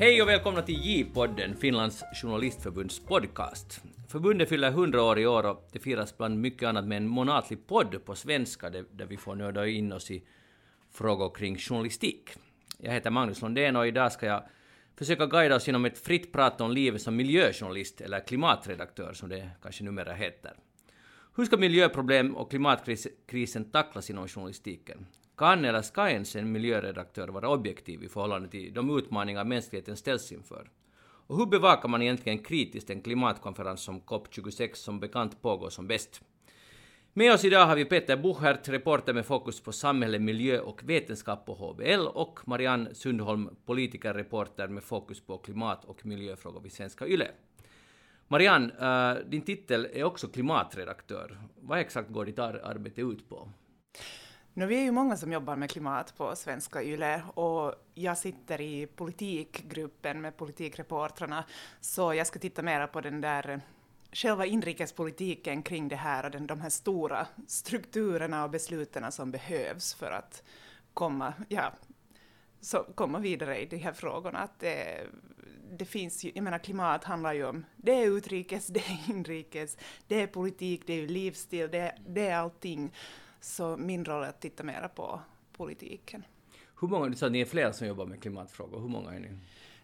Hej och välkomna till J-podden, Finlands journalistförbunds podcast. Förbundet fyller 100 år i år och det firas bland mycket annat med en månatlig podd på svenska där vi får nörda in oss i frågor kring journalistik. Jag heter Magnus Lundén och idag ska jag försöka guida oss genom ett fritt prat om livet som miljöjournalist eller klimatredaktör som det kanske numera heter. Hur ska miljöproblem och klimatkrisen tacklas inom journalistiken? Kan eller ska ens en miljöredaktör vara objektiv i förhållande till de utmaningar mänskligheten ställs inför? Och hur bevakar man egentligen kritiskt en klimatkonferens som COP26 som bekant pågår som bäst? Med oss idag har vi Peter Buchert, reporter med fokus på samhälle, miljö och vetenskap på HBL och Marianne Sundholm, politikerreporter med fokus på klimat och miljöfrågor vid Svenska Yle. Marianne, eh, din titel är också klimatredaktör. Vad exakt går ditt arbete ut på? Nu, vi är ju många som jobbar med klimat på Svenska Yle och jag sitter i politikgruppen med politikreportrarna så jag ska titta mera på den där eh, själva inrikespolitiken kring det här och den, de här stora strukturerna och besluten som behövs för att komma, ja, så komma vidare i de här frågorna. Att det, det finns ju, jag menar klimat handlar ju om, det är utrikes, det är inrikes, det är politik, det är livsstil, det, det är allting. Så min roll är att titta mera på politiken. Hur många, du sa att ni är flera som jobbar med klimatfrågor, hur många är ni?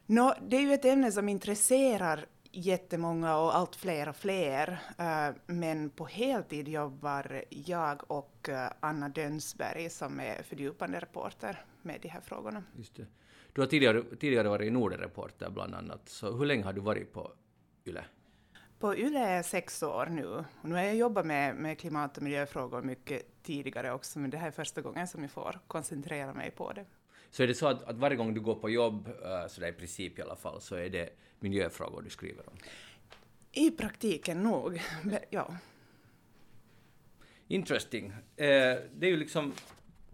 No, det är ju ett ämne som intresserar jättemånga och allt fler och fler. Uh, men på heltid jobbar jag och uh, Anna Dönsberg som är fördjupande reporter med de här frågorna. Just det. Du har tidigare, tidigare varit Nordenreporter bland annat, så hur länge har du varit på YLE? På YLE är jag sex år nu. Och nu har jag jobbat med, med klimat och miljöfrågor mycket tidigare också, men det här är första gången som jag får koncentrera mig på det. Så är det så att, att varje gång du går på jobb, uh, så där i princip i alla fall, så är det miljöfrågor du skriver om? I praktiken nog, ja. Interesting. Eh, det är ju liksom,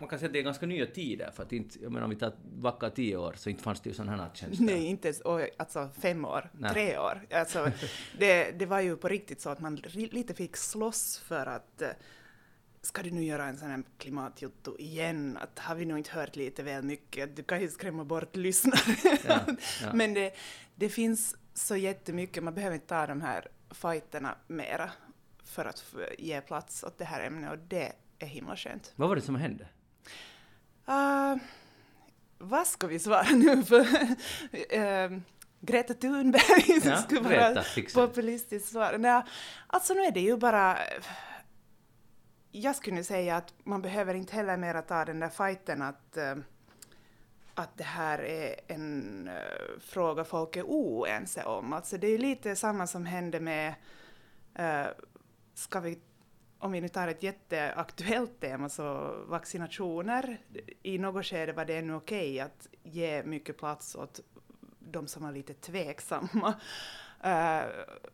man kan säga att det är ganska nya tider, för att inte, jag menar om vi tar backa tio år så inte fanns det ju sådana här tjänster. Nej, inte ens, alltså fem år, Nej. tre år. Alltså, det, det var ju på riktigt så att man lite fick slåss för att eh, ska du nu göra en sån här klimatjutto igen? Att har vi nog inte hört lite väl mycket? Du kan ju skrämma bort lyssnare. Ja, ja. Men det, det finns så jättemycket, man behöver inte ta de här fighterna mera för att ge plats åt det här ämnet och det är himla skönt. Vad var det som hände? Uh, vad ska vi svara nu för? uh, Greta Thunberg ja, skulle vara populistiskt svar. Nej, alltså nu är det ju bara jag skulle säga att man behöver inte heller mera ta den där fighten att, uh, att det här är en fråga folk är oense om. Alltså det är lite samma som hände med, ska vi, om vi nu tar ett jätteaktuellt tema, så vaccinationer. I något skede var det ännu okej okay att ge mycket plats åt de som var lite tveksamma. Uh,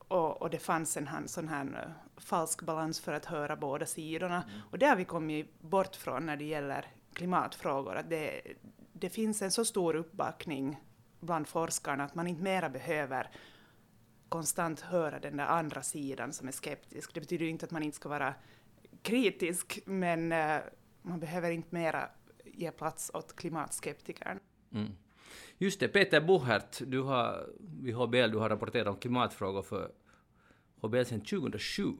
och, och, det fanns en sån här uh, falsk balans för att höra båda sidorna. Mm. Och det har vi kommit bort från när det gäller klimatfrågor. Att det, det finns en så stor uppbackning bland forskarna att man inte mera behöver konstant höra den där andra sidan som är skeptisk. Det betyder inte att man inte ska vara kritisk, men eh, man behöver inte mera ge plats åt klimatskeptikern. Mm. Just det, Peter Buchert, du har vid HBL du har rapporterat om klimatfrågor för HBL sedan 2007.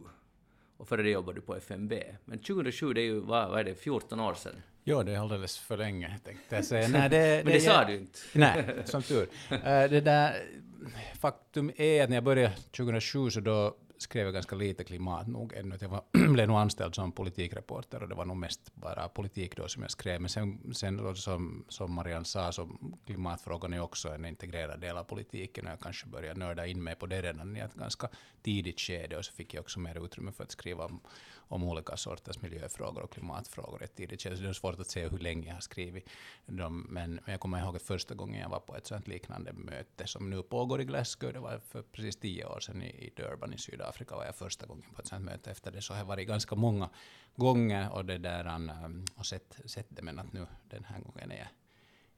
Och före det jobbade du på FMB. Men 2007, det är ju, vad, vad är det, 14 år sedan? Ja, det är alldeles för länge, tänkte jag säga. Nej, det, Men det, det sa du inte. Nej, som tur. Uh, det där, faktum är att när jag började 2007 så då skrev jag ganska lite klimat nog ännu. Jag var, blev nog anställd som politikreporter och det var nog mest bara politik då som jag skrev. Men sen, sen som, som Marianne sa, så klimatfrågan är också en integrerad del av politiken och jag kanske började nörda in mig på det redan i ett ganska tidigt skede och så fick jag också mer utrymme för att skriva om, om olika sorters miljöfrågor och klimatfrågor ett tidigt skede. Det är svårt att säga hur länge jag har skrivit dem. Men, men jag kommer ihåg att första gången jag var på ett sånt liknande möte som nu pågår i Glasgow, det var för precis tio år sedan i, i Durban i Sydafrika var jag första gången på ett sånt möte. Efter det så har jag varit ganska många gånger och det där um, och sett, sett det, men att nu den här gången är jag,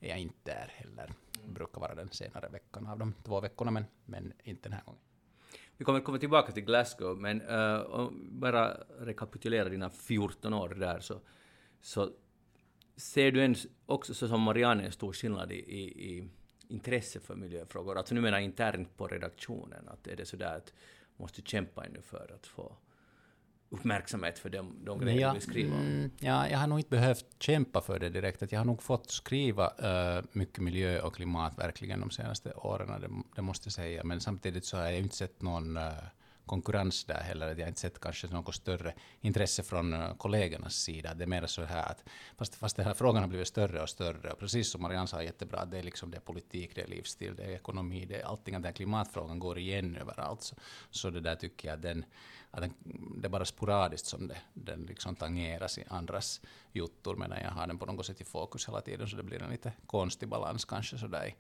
är jag inte där heller. Det brukar vara den senare veckan av de två veckorna, men, men inte den här gången. Vi kommer komma tillbaka till Glasgow, men uh, bara rekapitulera dina 14 år där så, så ser du en, också så som Marianne en stor skillnad i, i, intresse för miljöfrågor? Alltså nu menar jag internt på redaktionen, att är det sådär att måste kämpa ännu för att få uppmärksamhet för de, de grejer ja, du vill skriva om? Mm, ja, jag har nog inte behövt kämpa för det direkt. Att jag har nog fått skriva uh, mycket miljö och klimat verkligen de senaste åren, det, det måste jag säga. Men samtidigt så har jag inte sett någon uh, konkurrens där heller. Jag har inte sett kanske något större intresse från eh, kollegornas sida. Det är mer så här att fast, fast den här frågan har blivit större och större, och precis som Marianne sa jättebra, det är liksom det är politik, det är livsstil, det är ekonomi, det är allting, att den klimatfrågan går igen överallt. Så, så det där tycker jag den, att den, det är bara sporadiskt som det, den liksom tangeras i andras juttor, medan jag har den på något sätt i fokus hela tiden, så det blir en lite konstig balans kanske sådär i,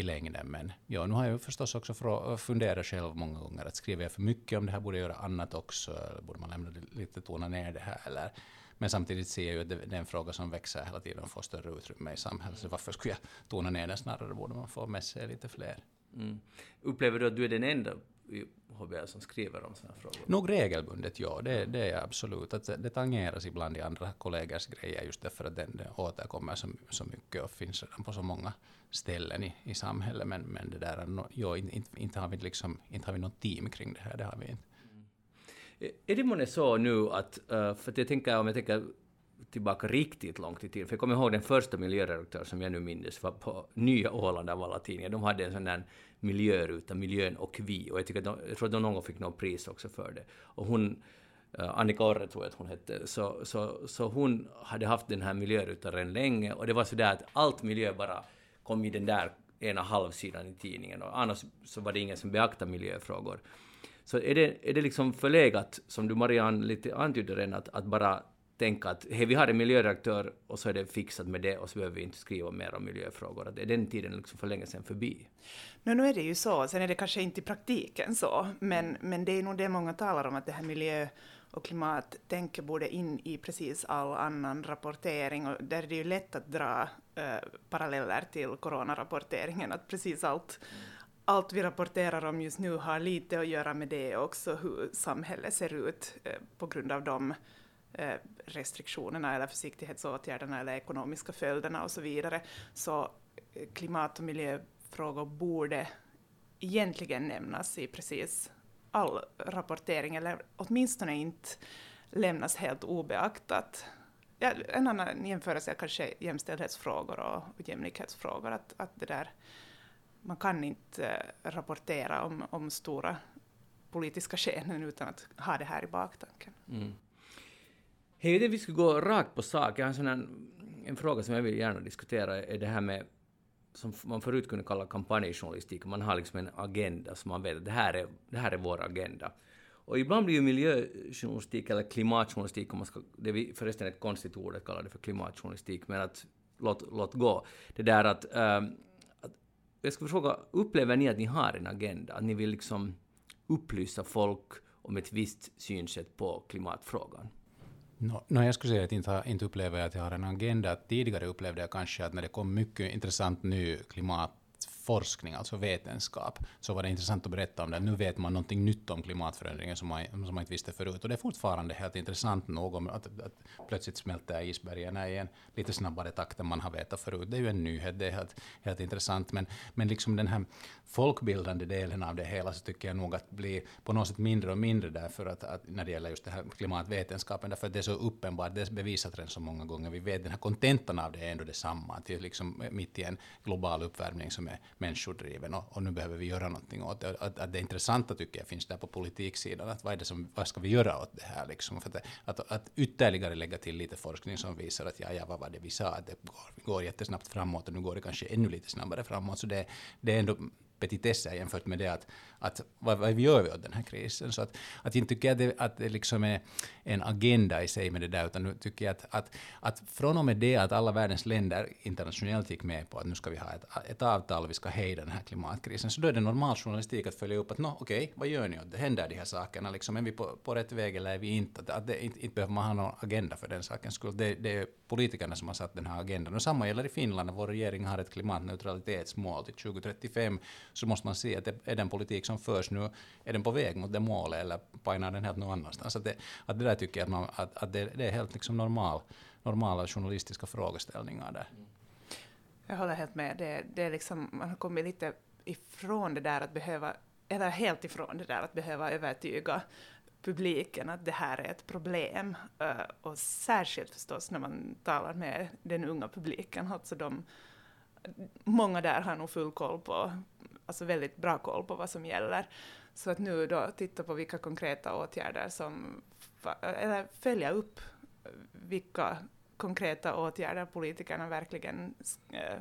i längden. Men ja, nu har jag förstås också funderat själv många gånger att skriver jag för mycket om det här, borde jag göra annat också, eller borde man lämna det lite, tona ner det här, eller men samtidigt ser jag ju att det, det är en fråga som växer hela tiden och får större utrymme i samhället. Så varför skulle jag tona ner den? Snarare borde man få med sig lite fler. Mm. Upplever du att du är den enda HBL som skriver om sådana frågor? Nog regelbundet, ja. Det, det är absolut. Att det tangeras ibland i andra kollegors grejer just därför att den, den återkommer så, så mycket och finns redan på så många ställen i, i samhället. Men, men det där, no, jo, inte, inte, har vi liksom, inte har vi något team kring det här, det har vi inte. Mm. Är det månne så nu att, uh, för att jag tänker, om jag tänker tillbaka riktigt långt i tiden, för jag kommer ihåg den första miljöredaktören som jag nu minns var på Nya Åland av alla tidningar. De hade en sån där miljöruta, Miljön och vi, och jag, tycker de, jag tror att de någon gång fick något pris också för det. Och hon, eh, Annika Orre tror jag att hon hette, så, så, så hon hade haft den här miljörutan länge, och det var så där att allt miljö bara kom i den där ena halvsidan i tidningen, och annars så var det ingen som beaktade miljöfrågor. Så är det, är det liksom förlegat, som du Marianne lite antydde redan, att, att bara tänka att hej, vi har en miljöredaktör och så är det fixat med det och så behöver vi inte skriva mer om miljöfrågor. Att den tiden är liksom för länge sedan förbi? No, nu är det ju så, sen är det kanske inte i praktiken så, men, men det är nog det många talar om, att det här miljö och klimattänket borde in i precis all annan rapportering och där är det ju lätt att dra äh, paralleller till coronarapporteringen, att precis allt, allt vi rapporterar om just nu har lite att göra med det också, hur samhället ser ut eh, på grund av de Eh, Eh, restriktionerna eller försiktighetsåtgärderna eller ekonomiska följderna och så vidare. Så eh, klimat och miljöfrågor borde egentligen nämnas i precis all rapportering, eller åtminstone inte lämnas helt obeaktat. Ja, en annan jämförelse är kanske jämställdhetsfrågor och, jämlikhetsfrågor. Att, att det där, man kan inte eh, rapportera om, om stora politiska skeenden utan att ha det här i baktanken. Mm. Hej, det vi skulle gå rakt på sak. Jag har en, sån här, en fråga som jag vill gärna diskutera, är det här med som man förut kunde kalla kampanjjournalistik, man har liksom en agenda som man vet att det här är, det här är vår agenda. Och ibland blir ju miljöjournalistik eller klimatjournalistik, om man ska, det är förresten ett konstigt ord att kalla det för klimatjournalistik, men att låt, låt gå. Det där att, ähm, att jag skulle fråga, upplever ni att ni har en agenda? Att ni vill liksom upplysa folk om ett visst synsätt på klimatfrågan? No, no, jag skulle säga att inte, inte upplever jag att jag har en agenda. Tidigare upplevde jag kanske att när det kom mycket intressant ny klimat forskning, alltså vetenskap, så var det intressant att berätta om det. Nu vet man någonting nytt om klimatförändringen som man, som man inte visste förut. Och det är fortfarande helt intressant nog om att, att plötsligt smälter isbergen i en lite snabbare takt än man har vetat förut. Det är ju en nyhet, det är helt, helt intressant. Men, men liksom den här folkbildande delen av det hela så tycker jag nog att blir på något sätt mindre och mindre därför att, att när det gäller just det här klimatvetenskapen, därför att det är så uppenbart, det är bevisat redan så många gånger. Vi vet den här kontentan av det är ändå detsamma, att det är liksom mitt i en global uppvärmning som är människodriven och, och nu behöver vi göra någonting åt det. Att, att det intressanta tycker jag finns där på politiksidan, att vad, är det som, vad ska vi göra åt det här? Liksom? För att, att, att ytterligare lägga till lite forskning som visar att ja, ja vad var det vi sa, att det går, går jättesnabbt framåt och nu går det kanske ännu lite snabbare framåt. Så det, det är ändå petitesser jämfört med det att, att vad, vad gör vi åt den här krisen? Så att, att inte tycker jag det, att det liksom är en agenda i sig med det där, utan nu tycker jag att, att, att från och med det att alla världens länder internationellt gick med på att nu ska vi ha ett, ett avtal och vi ska hejda den här klimatkrisen, så då är det normal journalistik att följa upp att nå, okej, okay, vad gör ni åt det? Händer de här sakerna? Liksom, är vi på, på rätt väg eller är vi inte? Att, att det, inte, inte behöver man ha någon agenda för den sakens skull. Det, det är politikerna som har satt den här agendan. Och samma gäller i Finland, vår regering har ett klimatneutralitetsmål till 2035 så måste man se att är den politik som förs nu, är den på väg mot det målet eller pajnar den helt någon annanstans? Att det, att det där tycker jag att, man, att, att det, det, är helt liksom normal, normala journalistiska frågeställningar där. Jag håller helt med. Det, det är liksom, man har kommit lite ifrån det där att behöva, eller helt ifrån det där att behöva övertyga publiken att det här är ett problem. Eh, och särskilt förstås när man talar med den unga publiken. Alltså de, många där har nog full koll på, alltså väldigt bra koll på vad som gäller. Så att nu då titta på vilka konkreta åtgärder som, eller följa upp vilka konkreta åtgärder politikerna verkligen eh,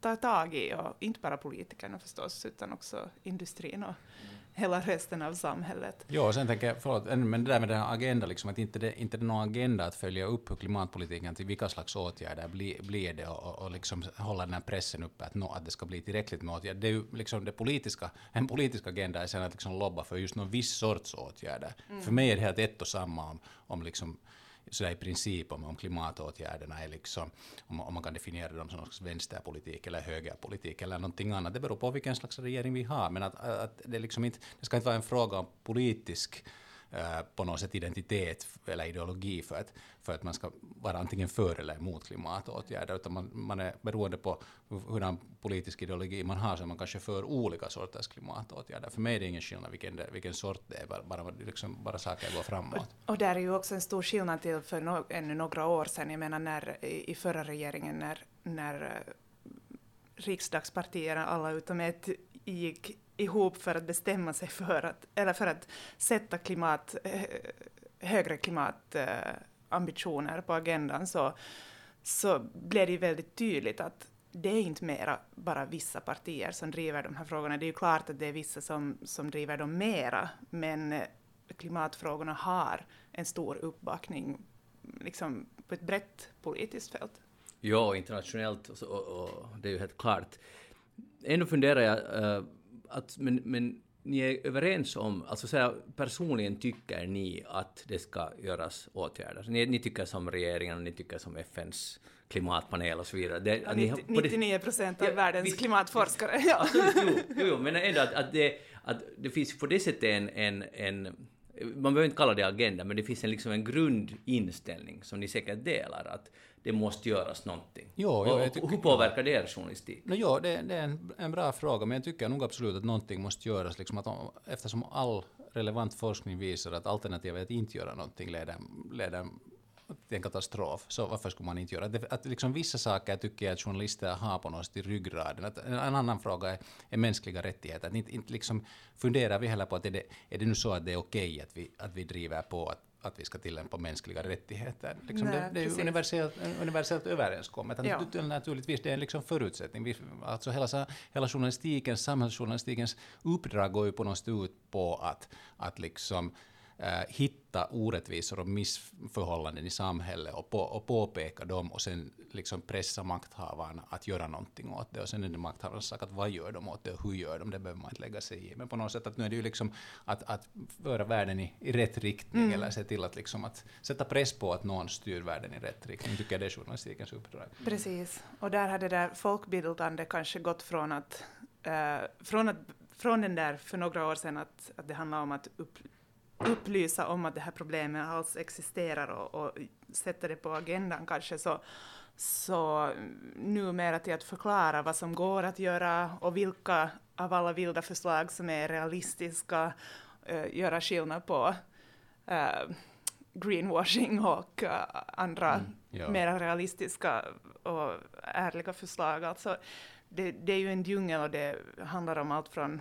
tar tag i, och inte bara politikerna förstås, utan också industrin och mm hela resten av samhället. Ja, och sen tänker jag, förlåt, men det där med den här agenda, liksom, att inte det inte det är någon agenda att följa upp hur klimatpolitiken till vilka slags åtgärder blir, blir det och, och liksom hålla den här pressen uppe att, no, att det ska bli tillräckligt med åtgärder. Det är ju liksom det politiska, en politisk agenda är sen att liksom lobba för just någon viss sorts åtgärder. Mm. För mig är det helt ett och samma om, om liksom sådär i princip om, om klimatåtgärderna är liksom, om, om man kan definiera dem som någon slags vänsterpolitik eller högerpolitik eller någonting annat. Det beror på vilken slags regering vi har. Men att, att det, liksom inte, det ska inte vara en fråga om politisk Eh, på något sätt identitet eller ideologi för att, för att man ska vara antingen för eller emot klimatåtgärder, utan man, man är beroende på hurdan politisk ideologi man har, så man kanske för olika sorters klimatåtgärder. För mig är det ingen skillnad vilken, det, vilken sort det är, bara, bara, liksom, bara saker går framåt. Och, och där är ju också en stor skillnad till för no, ännu några år sedan, jag menar när i, förra regeringen när, när eh, riksdagspartierna, alla utom ett, gick ihop för att bestämma sig för att, eller för att sätta klimat, eh, högre klimatambitioner på agendan så, så blev det ju väldigt tydligt att det är inte mera bara vissa partier som driver de här frågorna. Det är ju klart att det är vissa som, som driver dem mera, men eh, klimatfrågorna har en stor uppbackning liksom på ett brett politiskt fält. Ja, internationellt, och, och, och det är ju helt klart. Ändå funderar jag, uh, att, men, men ni är överens om, alltså så här, personligen tycker ni att det ska göras åtgärder? Ni, ni tycker som regeringen och ni tycker som FNs klimatpanel och så vidare. Det, ja, 90, 99 procent av ja, världens vi, klimatforskare. Ja. Jo, jo, jo, men ändå att, att, det, att det finns på det sättet en, en, en man behöver inte kalla det agenda, men det finns en, liksom en grundinställning som ni säkert delar, att det måste göras någonting. Jo, och, jag tycker, hur påverkar det er journalistik? No, jo, det, det är en, en, bra fråga, men jag tycker nog absolut att någonting måste göras, liksom att, eftersom all relevant forskning visar att alternativet att inte göra någonting leder, leder en katastrof, så varför skulle man inte göra det? Att liksom vissa saker tycker jag att journalister har på något sätt i ryggraden. Att en annan fråga är, är mänskliga rättigheter. Att inte, inte liksom funderar vi heller på att är det, är det nu så att det är okej okay att, vi, att vi driver på att att vi ska tillämpa mänskliga rättigheter. Liksom Nej, det, det, är ju universellt, universellt överenskommet. Ja. Naturligtvis, det är en liksom förutsättning. Vi, alltså hela, hela journalistiken, samhällsjournalistikens uppdrag går ju på något sätt ut på att, att liksom hitta orättvisor och missförhållanden i samhället och, på, och påpeka dem och sen liksom pressa makthavarna att göra någonting åt det. Och sen är det makthavarnas sak att vad gör de åt det och hur gör de det behöver man inte lägga sig i. Men på något sätt att nu är det ju liksom att, att föra världen i, i rätt riktning mm. eller se till att, liksom att sätta press på att någon styr världen i rätt riktning tycker jag det är journalistikens uppdrag. Precis, och där hade det där folkbildandet kanske gått från att, uh, från att från den där för några år sedan att, att det handlar om att upp, upplysa om att det här problemet alls existerar och, och sätta det på agendan kanske så, så numera till att förklara vad som går att göra och vilka av alla vilda förslag som är realistiska, uh, göra skillnad på uh, greenwashing och uh, andra mm, ja. mer realistiska och ärliga förslag. Alltså, det, det, är ju en djungel och det handlar om allt från,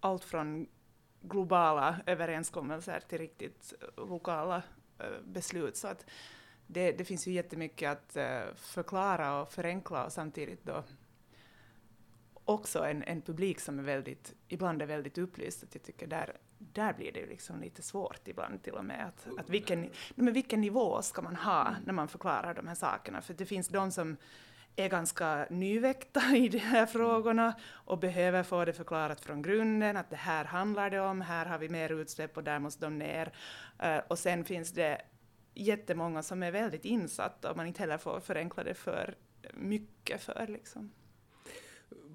allt från globala överenskommelser till riktigt lokala uh, beslut. Så att det, det, finns ju jättemycket att uh, förklara och förenkla och samtidigt då också en, en publik som är väldigt, ibland är väldigt upplyst. Att jag tycker där, där blir det liksom lite svårt ibland till och med. Att, att vilken, men vilken nivå ska man ha när man förklarar de här sakerna? För det finns de som är ganska nyväckta i de här frågorna och behöver få det förklarat från grunden, att det här handlar det om, här har vi mer utsläpp och där måste de ner. Uh, och sen finns det jättemånga som är väldigt insatta och man inte heller får förenkla det för mycket för. Liksom.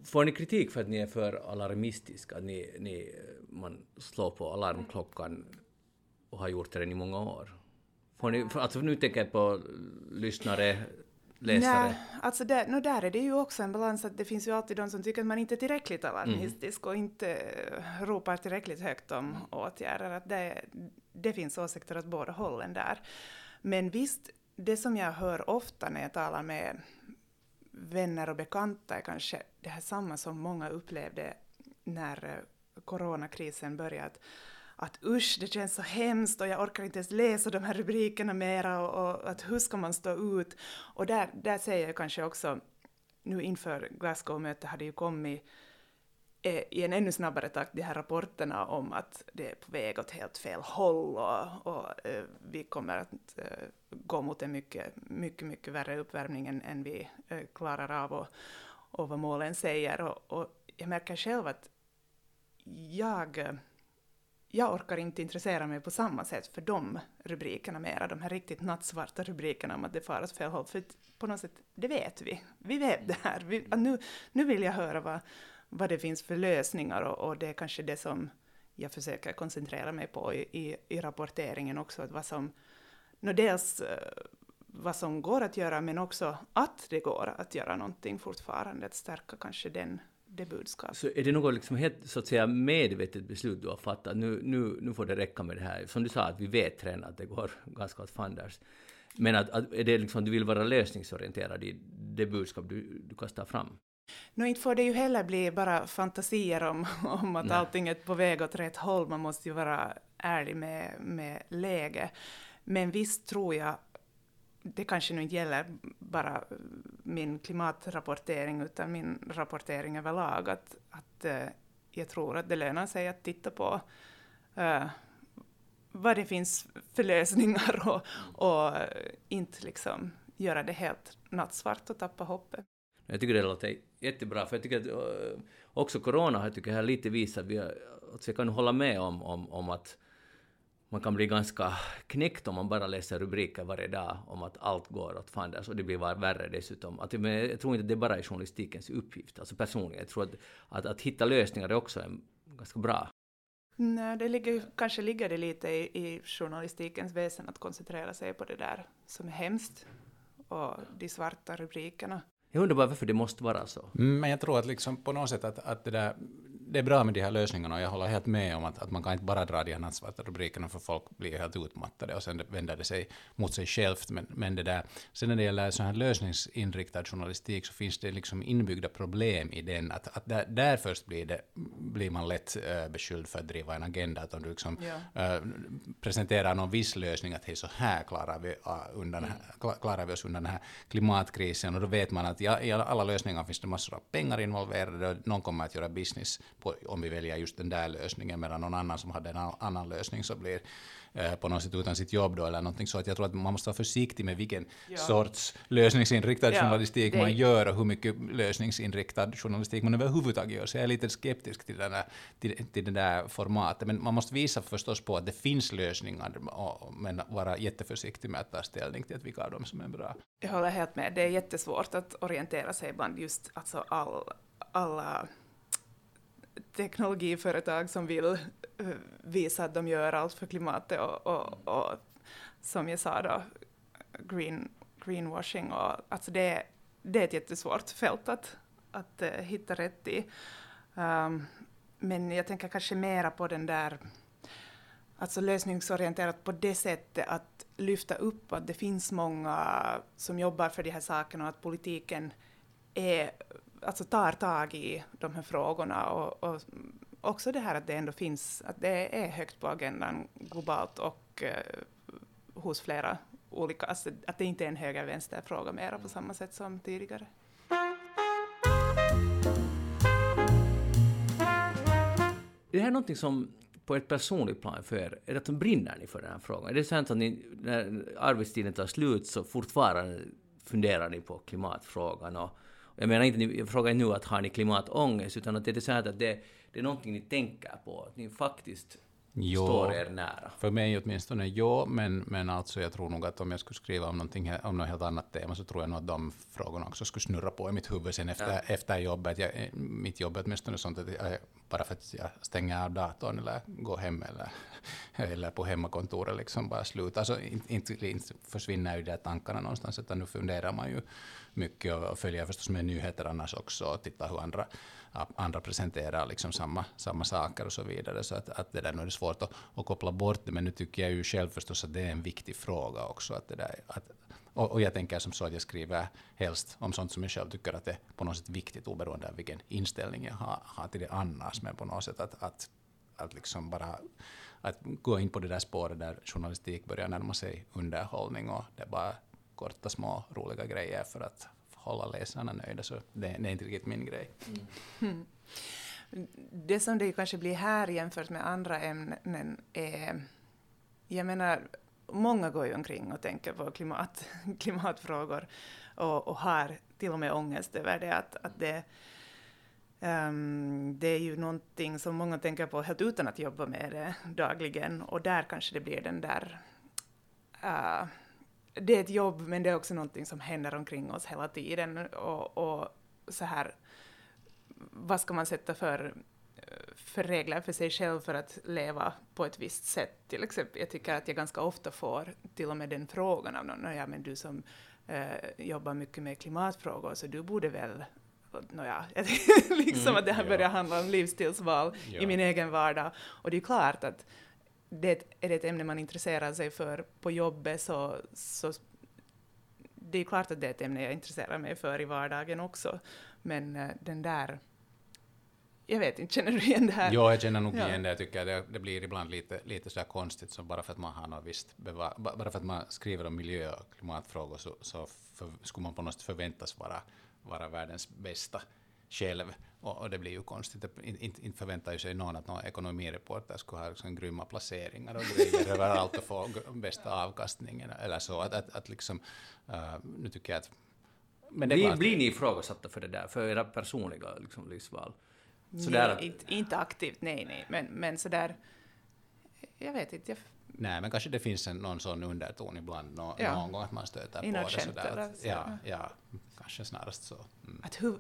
Får ni kritik för att ni är för alarmistiska, ni, ni, man slår på alarmklockan och har gjort det i många år? Får ni, alltså nu tänker jag på lyssnare läsare? Nej, alltså där, no, där är det ju också en balans att det finns ju alltid de som tycker att man inte är tillräckligt alarmistisk mm. och inte ropar tillräckligt högt om åtgärder. Att det, det finns åsikter åt båda hållen där. Men visst, det som jag hör ofta när jag talar med vänner och bekanta är kanske det här samma som många upplevde när eh, coronakrisen började. Att usch, det känns så hemskt och jag orkar inte ens läsa de här rubrikerna mera och, och att hur ska man stå ut? Och där, där säger jag kanske också, nu inför Glasgow-mötet hade ju kommit eh, i en ännu snabbare takt de här rapporterna om att det är på väg åt helt fel håll och, och eh, vi kommer att eh, gå mot en mycket, mycket, mycket värre uppvärmning än, än vi eh, klarar av och, och vad målen säger. Och, och jag märker själv att jag, jag orkar inte intressera mig på samma sätt för de rubrikerna mera, de här riktigt nattsvarta rubrikerna om att det far åt fel håll. För på något sätt, det vet vi. Vi vet det här. Vi, nu, nu vill jag höra vad, vad det finns för lösningar och, och det är kanske det som jag försöker koncentrera mig på i, i, i rapporteringen också, att vad som, no, dels eh, vad som går att göra, men också att det går att göra någonting fortfarande, att stärka kanske den det budskapet. Så är det något liksom helt så att säga medvetet beslut du har fattat? Nu, nu, nu får det räcka med det här. Som du sa, att vi vet redan att det går ganska åt fanders. Men att, att, är det liksom, du vill vara lösningsorienterad i det budskap du, du kastar fram? No, inte får det ju heller bli bara fantasier om, om att Nej. allting är på väg åt rätt håll. Man måste ju vara ärlig med, med läge. Men visst tror jag det kanske nu inte gäller bara min klimatrapportering utan min rapportering överlag, att, att eh, jag tror att det lönar sig att titta på uh, vad det finns för lösningar och, och inte liksom göra det helt nattsvart och tappa hoppet. Jag tycker det låter jättebra, för jag tycker att eh, också corona har tycker jag lite visat, att vi, alltså jag kan hålla med om, om, om att man kan bli ganska knäckt om man bara läser rubriker varje dag om att allt går åt fanders och det blir bara värre dessutom. Att, men jag tror inte att det bara är journalistikens uppgift, alltså personligen. Jag tror att, att, att hitta lösningar är också en, ganska bra. Nej, det ligger, kanske ligger det lite i, i journalistikens väsen att koncentrera sig på det där som är hemskt och de svarta rubrikerna. Jag undrar bara varför det måste vara så. Mm, men jag tror att liksom på något sätt att, att det där det är bra med de här lösningarna och jag håller helt med om att, att man kan inte bara dra de här nattsvarta rubrikerna för folk blir helt utmattade och sen vänder det sig mot sig självt. Men, men det där, sen när det gäller sån här lösningsinriktad journalistik så finns det liksom inbyggda problem i den. Att, att där, där först blir, det, blir man lätt äh, beskylld för att driva en agenda. Att om du liksom, ja. äh, presenterar någon viss lösning att hej så här klarar vi, uh, undan, mm. klarar vi oss undan den här klimatkrisen och då vet man att ja, i alla lösningar finns det massor av pengar involverade och någon kommer att göra business på, om vi väljer just den där lösningen, medan någon annan som hade en annan lösning så blir eh, på något sätt utan sitt jobb då eller någonting så att jag tror att man måste vara försiktig med vilken ja. sorts lösningsinriktad ja, journalistik det... man gör och hur mycket lösningsinriktad journalistik man överhuvudtaget gör. Så jag är lite skeptisk till, den där, till, till det där formatet. Men man måste visa förstås på att det finns lösningar men vara jätteförsiktig med att ta ställning till att vilka av dem som är bra. Jag håller helt med. Det är jättesvårt att orientera sig bland just alltså all, alla teknologiföretag som vill eh, visa att de gör allt för klimatet och, och, och som jag sa då, green, greenwashing. Och, alltså det, det är ett jättesvårt fält att, att uh, hitta rätt i. Um, men jag tänker kanske mera på den där, alltså lösningsorienterat på det sättet att lyfta upp att det finns många som jobbar för de här sakerna och att politiken är alltså tar tag i de här frågorna och, och, också det här att det ändå finns, att det är högt på agendan globalt och eh, hos flera olika, alltså att det inte är en höger-vänster-fråga mera på samma sätt som tidigare. Det här är någonting som på ett personligt plan för er, är det att brinner ni för den här frågan? Är det sant att ni, när arbetstiden tar slut så fortfarande funderar ni på klimatfrågan och jag menar inte, jag frågar inte nu att har ni klimatångest, utan att det är så här att det, det är någonting ni tänker på, att ni faktiskt jo, står er nära? För mig åtminstone ja, men, men alltså jag tror nog att om jag skulle skriva om, någonting, om något helt annat tema så tror jag nog att de frågorna också skulle snurra på i mitt huvud sen efter, ja. efter jobbet. Jag, mitt jobb är åtminstone sånt att jag, bara för att jag stänger av datorn eller går hem eller, eller på hemmakontoret liksom bara slutar. Alltså inte, inte, inte försvinner ju de tankarna någonstans utan nu funderar man ju mycket och följer förstås med nyheter annars också och tittar hur andra andra presenterar liksom samma, samma saker och så vidare. Så att, att det där nu är det svårt att, att koppla bort det, men nu tycker jag ju själv förstås att det är en viktig fråga också. Att det där, att, och, och jag tänker som så att jag skriver helst om sånt som jag själv tycker att det är på något sätt viktigt, oberoende av vilken inställning jag har, har till det annars, men på något sätt att, att, att liksom bara att gå in på det där spåret där journalistik börjar närma sig underhållning och det är bara korta små roliga grejer för att hålla läsarna nöjda, så det, det är inte riktigt min grej. Mm. Det som det kanske blir här jämfört med andra ämnen är, jag menar, många går ju omkring och tänker på klimat, klimatfrågor och, och har till och med ångest över det, att, att det, um, det är ju någonting som många tänker på helt utan att jobba med det dagligen, och där kanske det blir den där uh, det är ett jobb, men det är också någonting som händer omkring oss hela tiden. Och, och så här, vad ska man sätta för, för regler för sig själv för att leva på ett visst sätt? Till exempel, jag tycker att jag ganska ofta får till och med den frågan av någon, ja men du som eh, jobbar mycket med klimatfrågor, så du borde väl Nåja, liksom mm, att det här börjar handla om livsstilsval ja. i min egen vardag. Och det är klart att det, är det ett ämne man intresserar sig för på jobbet så, så det är klart att det är ett ämne jag intresserar mig för i vardagen också. Men uh, den där jag vet inte, känner du igen det här? Jo, jag känner nog ja. igen det. Jag tycker det, det blir ibland lite, lite så konstigt, så bara för att man har något visst bara för att man skriver om miljö och klimatfrågor så, så för, skulle man på något sätt förväntas vara, vara världens bästa själv. Och, och, det blir ju konstigt. Inte, inte förväntar ju sig någon att någon ekonomireporter skulle ha liksom grymma placeringar och grejer överallt och få bästa avkastningen eller så. Att, att, att liksom, uh, nu tycker jag att... Men det blir, blir ni ifrågasatta för det där, för era personliga liksom, livsval? Sådär nej, att, inte, inte aktivt, nej, nej, men, men sådär... Jag vet inte. Jag, Nej, men kanske det finns en, någon sån underton ibland, no, ja. någon gång att man stöter på det sådär. Att, ja, ja, kanske snarast så. Mm. Att hur,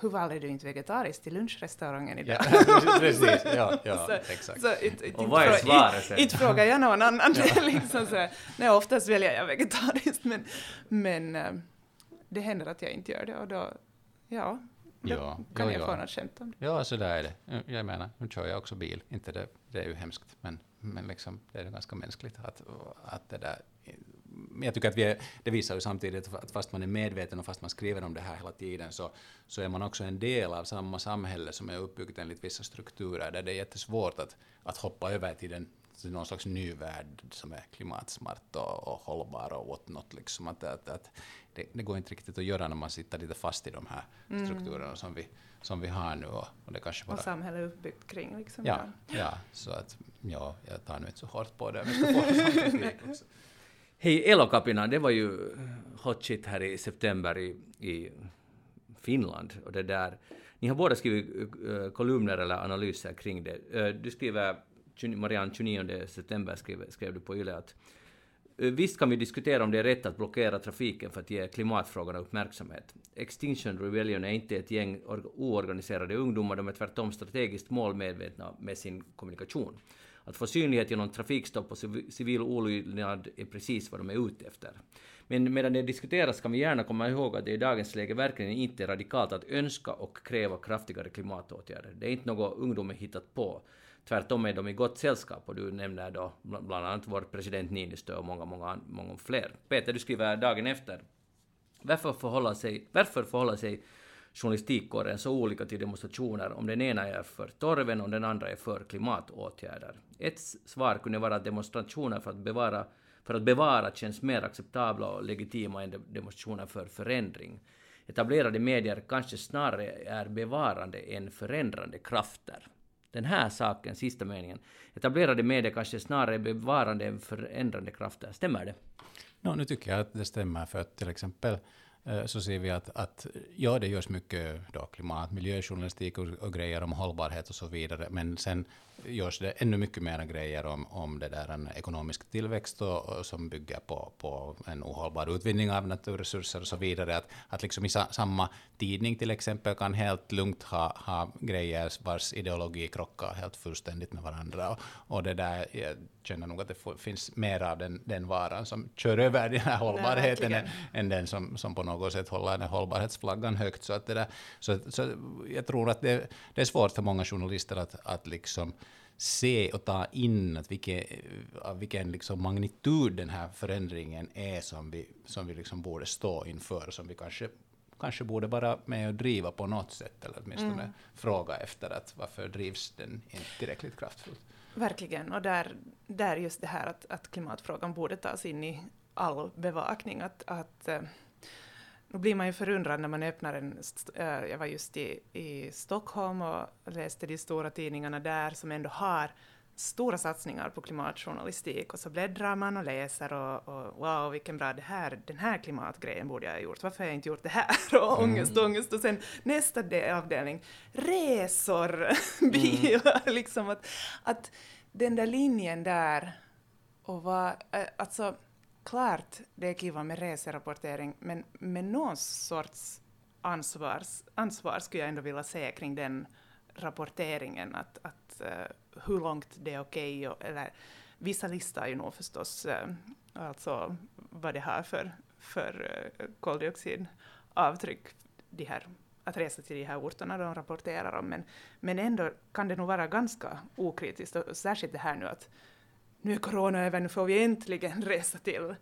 hur valde du inte vegetariskt till lunchrestaurangen idag? Ja, precis, ja, ja så, exakt. Så, it, it, och vad är svaret Inte frågar jag någon annan. ja. liksom så, nej, oftast väljer jag vegetariskt, men, men äh, det händer att jag inte gör det och då, ja, då ja, kan ja, jag få något skämt om det. Ja, så där är det. Jag menar, nu kör jag också bil, inte det, det är ju hemskt, men, men liksom, det är ganska mänskligt att, att det där jag tycker att vi är, det visar ju samtidigt att fast man är medveten och fast man skriver om det här hela tiden så, så är man också en del av samma samhälle som är uppbyggt enligt vissa strukturer där det är jättesvårt att, att hoppa över till, den, till någon slags ny värld som är klimatsmart och, och hållbar och whatnot. Liksom. Att, att, att det, det, går inte riktigt att göra när man sitter lite fast i de här mm. strukturerna mm. som, vi, som vi har nu. Och, och, det kanske bara, och samhället är uppbyggt kring. Liksom, ja, ja, så att ja, jag tar nu inte så hårt på det. Hej Elokapina, det var ju eh, hot shit här i september i, i Finland. Och det där. Ni har båda skrivit uh, kolumner eller analyser kring det. Uh, du skriver, Marianne, 29 september skrev, skrev du på YLE att uh, Visst kan vi diskutera om det är rätt att blockera trafiken för att ge klimatfrågorna uppmärksamhet. Extinction Rebellion är inte ett gäng oorganiserade ungdomar, de är tvärtom strategiskt målmedvetna med sin kommunikation. Att få synlighet genom trafikstopp och civil olydnad är precis vad de är ute efter. Men medan det diskuteras kan vi gärna komma ihåg att det i dagens läge verkligen inte är radikalt att önska och kräva kraftigare klimatåtgärder. Det är inte något ungdomen hittat på. Tvärtom är de i gott sällskap och du nämner då bland annat vår president Niinistö och många, många, många fler. Peter, du skriver dagen efter. Varför förhålla sig, varför förhålla sig journalistikkåren så olika till demonstrationer om den ena är för torven och den andra är för klimatåtgärder. Ett svar kunde vara att demonstrationer för att bevara, för att bevara känns mer acceptabla och legitima än demonstrationer för förändring. Etablerade medier kanske snarare är bevarande än förändrande krafter. Den här saken, sista meningen. Etablerade medier kanske snarare är bevarande än förändrande krafter. Stämmer det? No, nu tycker jag att det stämmer, för att till exempel så ser vi att, att ja, det görs mycket då, klimat, miljöjournalistik och, och grejer om hållbarhet och så vidare, men sen görs det ännu mycket mer grejer om, om det där en ekonomisk tillväxt och, och som bygger på, på en ohållbar utvinning av naturresurser och så vidare. Att, att liksom i sa, samma tidning till exempel kan helt lugnt ha, ha grejer vars ideologi krockar helt fullständigt med varandra. Och, och det där, jag känner nog att det finns mer av den, den varan som kör över den här hållbarheten Nej, än, än den som, som på något sätt håller den hållbarhetsflaggan högt. Så, att det där, så, så jag tror att det, det är svårt för många journalister att, att liksom se och ta in att vilken, vilken liksom magnitud den här förändringen är som vi, som vi liksom borde stå inför, som vi kanske, kanske borde vara med och driva på något sätt, eller åtminstone mm. fråga efter att varför drivs den inte tillräckligt kraftfullt. Verkligen, och där, där just det här att, att klimatfrågan borde tas in i all bevakning, att, att eh, nu blir man ju förundrad när man öppnar en... Äh, jag var just i, i Stockholm och läste de stora tidningarna där som ändå har stora satsningar på klimatjournalistik och så bläddrar man och läser och, och wow vilken bra det här, den här klimatgrejen borde jag ha gjort, varför har jag inte gjort det här? Och mm. ångest, ångest och sen nästa avdelning, resor, bilar, mm. liksom att, att den där linjen där och vad, äh, alltså klart det är kiva med reserapportering, men med någon sorts ansvars, ansvar skulle jag ändå vilja se kring den rapporteringen, att, att uh, hur långt det är okej, okay eller vissa listar ju nog förstås uh, alltså vad det har för, för uh, koldioxidavtryck, de här, att resa till de här orterna de rapporterar om, men, men ändå kan det nog vara ganska okritiskt, och särskilt det här nu att nu är corona över, nu får vi äntligen resa till,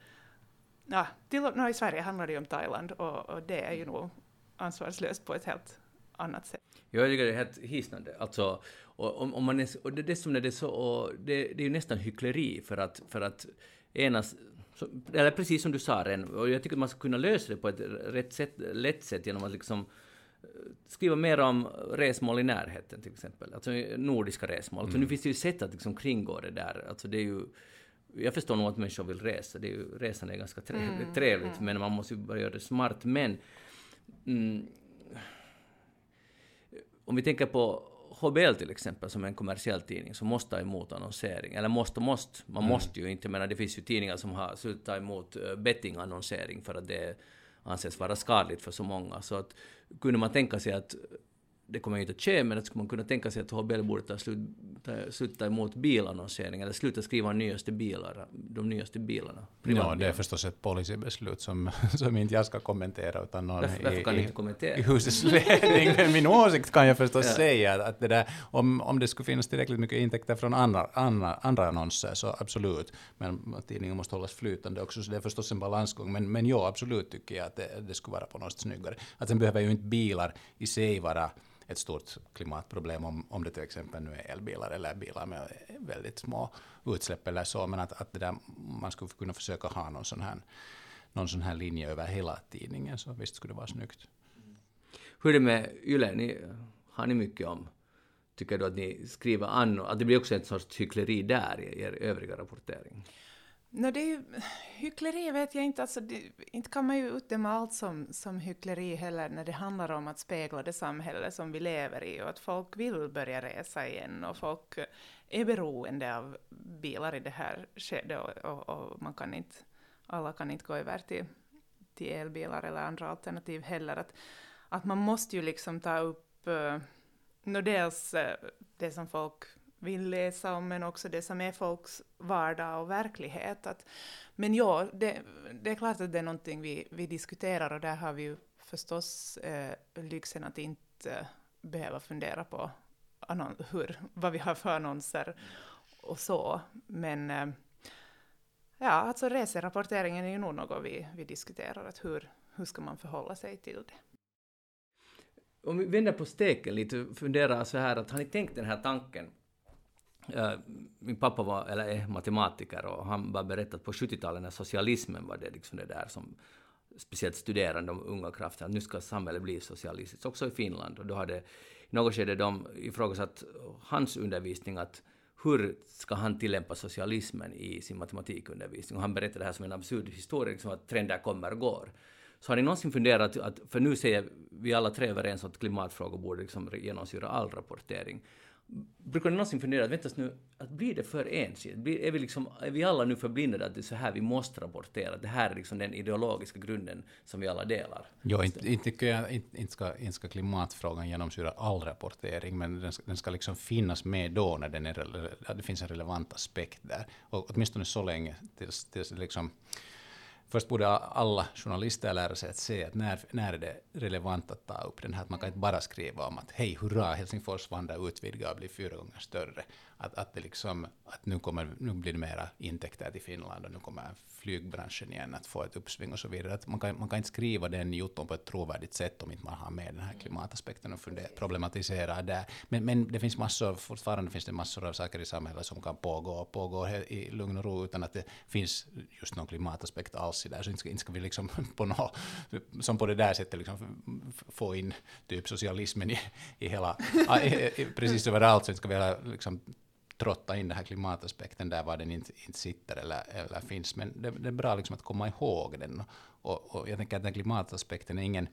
ja, till no, i Sverige handlar det ju om Thailand och, och det är ju nog ansvarslöst på ett helt annat sätt. Jag tycker det är helt hisnande. Alltså, och, om, om man är, och det, dessutom är det så, och det, det är ju nästan hyckleri för att, för att enas eller precis som du sa Ren, och jag tycker man ska kunna lösa det på ett rätt sätt, lätt sätt genom att liksom skriva mer om resmål i närheten till exempel, alltså nordiska resmål. Mm. Alltså, nu finns det ju sätt att liksom kringgå det där. Alltså, det är ju, jag förstår nog att människor vill resa, det är ju, resan är ganska trevligt, mm. trevligt mm. men man måste ju bara göra det smart. Men mm, om vi tänker på HBL till exempel, som är en kommersiell tidning, som måste ta emot annonsering. Eller måste och måste, man mm. måste ju inte, men det finns ju tidningar som har slutat ta emot eh, bettingannonsering för att det anses vara skadligt för så många. Så att kunde man tänka sig att det kommer inte att ske, men att skulle man kunna tänka sig att HBL borde ta slut, ta, sluta emot bilannonsering eller sluta skriva nyaste bilar, de nyaste bilarna. Ja, det är förstås ett policybeslut som, som inte jag ska kommentera, utan någon Varför, varför kan i, inte kommentera? i husets ledning. Men min åsikt kan jag förstås ja. säga, att det där, om, om det skulle finnas tillräckligt mycket intäkter från andra, andra, andra annonser, så absolut. Men tidningen måste hållas flytande också, så det är förstås en balansgång. Men, men ja, absolut tycker jag att det, det skulle vara på något snyggare. Att sen behöver ju inte bilar i sig vara ett stort klimatproblem om, om det till exempel nu är elbilar eller bilar med väldigt små utsläpp eller så, men att, att det där, man skulle kunna försöka ha någon sån här någon sån här linje över hela tidningen, så visst skulle det vara snyggt. Hur är det med YLE? Ni, har ni mycket om, tycker du att ni skriver an, att det blir också ett sorts hyckleri där i er övriga rapportering? No, det är ju, hyckleri vet jag inte, alltså, det, inte kan man ju utdöma allt som, som hyckleri heller när det handlar om att spegla det samhälle som vi lever i och att folk vill börja resa igen och folk är beroende av bilar i det här skedet och, och, och man kan inte, alla kan inte gå över till, till elbilar eller andra alternativ heller. Att, att man måste ju liksom ta upp uh, dels uh, det som folk vill läsa om, men också det som är folks vardag och verklighet. Att, men ja, det, det, är klart att det är någonting vi, vi diskuterar och där har vi ju förstås eh, lyxen att inte eh, behöva fundera på hur, vad vi har för annonser och så. Men eh, ja, alltså reserapporteringen är ju nog något vi, vi diskuterar, att hur, hur ska man förhålla sig till det? Om vi vänder på steken lite och funderar så här att har ni tänkt den här tanken Eh, min pappa var, eller är matematiker och han bara berättat att på 70-talet när socialismen var det liksom det där som speciellt studerande de unga krafterna, att nu ska samhället bli socialistiskt, också i Finland. Och då hade i något skede de ifrågasatt hans undervisning att hur ska han tillämpa socialismen i sin matematikundervisning? Och han berättade det här som en absurd historia, liksom att trender kommer och går. Så har ni någonsin funderat, att, för nu säger vi alla tre överens att klimatfrågor borde liksom genomsyra all rapportering. Brukar ni någonsin fundera, vänta nu, att blir det för ensidigt? Är vi, liksom, är vi alla nu förblindade att det är så här vi måste rapportera? Det här är liksom den ideologiska grunden som vi alla delar. Ja, inte, inte, jag, inte, ska, inte ska klimatfrågan genomsyra all rapportering, men den ska, den ska liksom finnas med då när den är, det finns en relevant aspekt där. Och åtminstone så länge tills, tills liksom Först borde alla journalister lära sig att se att när, när är det relevant att ta upp den här, att man kan inte bara skriva om att hej hurra, Helsingfors vandrar utvidgar och blir fyra gånger större. Att, att, det liksom, att nu, kommer, nu blir det mera intäkter till Finland och nu kommer flygbranschen igen att få ett uppsving och så vidare. Att man, kan, man kan inte skriva den jotton på ett trovärdigt sätt om inte man har med den här klimataspekten och funder, problematisera där. Men, men det finns massor, fortfarande finns det massor av saker i samhället som kan pågå och pågå i lugn och ro utan att det finns just någon klimataspekt alls i där. Så inte ska, inte ska vi liksom på nå, som på det där sättet liksom få in typ socialismen i, i hela, precis överallt, så inte ska vi liksom trotta in den här klimataspekten där var den inte, inte sitter eller, eller finns. Men det, det, är bra liksom att komma ihåg den. Och, och jag tänker att den klimataspekten är ingen,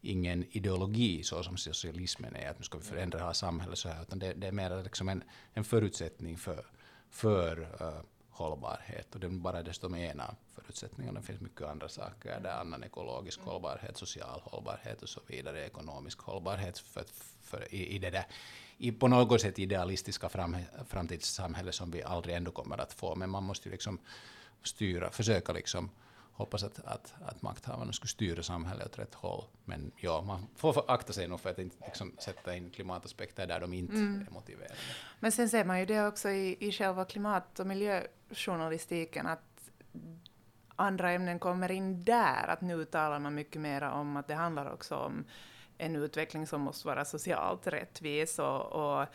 ingen ideologi så som socialismen är, att nu ska vi förändra hela samhället så här, utan det, det är mer liksom en, en förutsättning för, för uh, hållbarhet. Och det är bara dessutom en av förutsättningarna. Det finns mycket andra saker där, annan ekologisk hållbarhet, social hållbarhet och så vidare, ekonomisk hållbarhet för, för, i, i det där i på något sätt idealistiska fram, framtidssamhälle som vi aldrig ändå kommer att få. Men man måste ju liksom styra, försöka liksom hoppas att, att, att makthavarna skulle styra samhället åt rätt håll. Men ja, man får akta sig nog för att inte liksom sätta in klimataspekter där de inte mm. är motiverade. Men sen ser man ju det också i, i själva klimat och miljöjournalistiken att andra ämnen kommer in där, att nu talar man mycket mer om att det handlar också om en utveckling som måste vara socialt rättvis och, och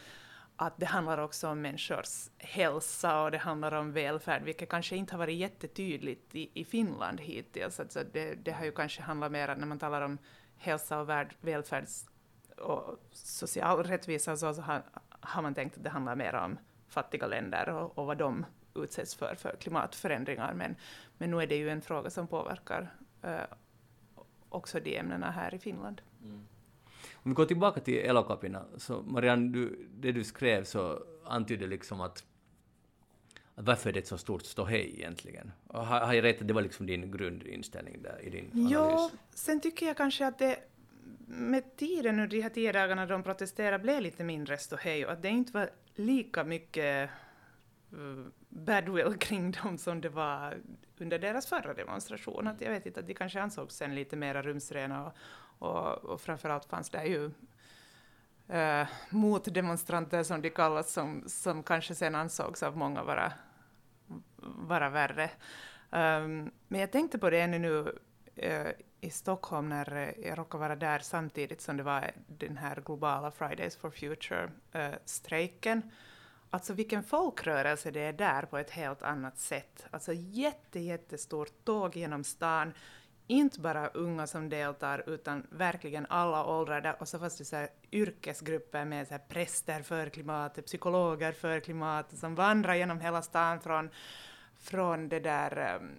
att det handlar också om människors hälsa och det handlar om välfärd, vilket kanske inte har varit jättetydligt i, i Finland hittills. Alltså det, det har ju kanske handlat mer när man talar om hälsa och värld, välfärd och social rättvisa så, så har, har, man tänkt att det handlar mer om fattiga länder och, och vad de utsätts för, för klimatförändringar. Men, men nu är det ju en fråga som påverkar eh, också de ämnena här i Finland. Mm. Om vi går tillbaka till Elokapina, så Marianne, du, det du skrev så antydde liksom att, att varför är det ett så stort ståhej egentligen? Och har, har jag rätt att det var liksom din grundinställning där i din analys? Ja, sen tycker jag kanske att det med tiden nu, de här tio dagarna de protesterade, blev lite mindre ståhej och att det inte var lika mycket eh, badwill kring dem som det var under deras förra demonstration. Att jag vet inte, att de kanske ansågs sen lite mer rumsrena och, och, och framförallt fanns det ju eh, motdemonstranter som de kallas, som, som kanske sen ansågs av många vara, vara värre. Um, men jag tänkte på det ännu nu eh, i Stockholm när jag råkade vara där samtidigt som det var den här globala Fridays for Future-strejken. Eh, Alltså vilken folkrörelse det är där på ett helt annat sätt. Alltså jätte, jättestort tåg genom stan. Inte bara unga som deltar, utan verkligen alla åldrar. Och så fanns det så här yrkesgrupper med så här präster för klimatet, psykologer för klimatet, som vandrar genom hela stan från, från det där, um,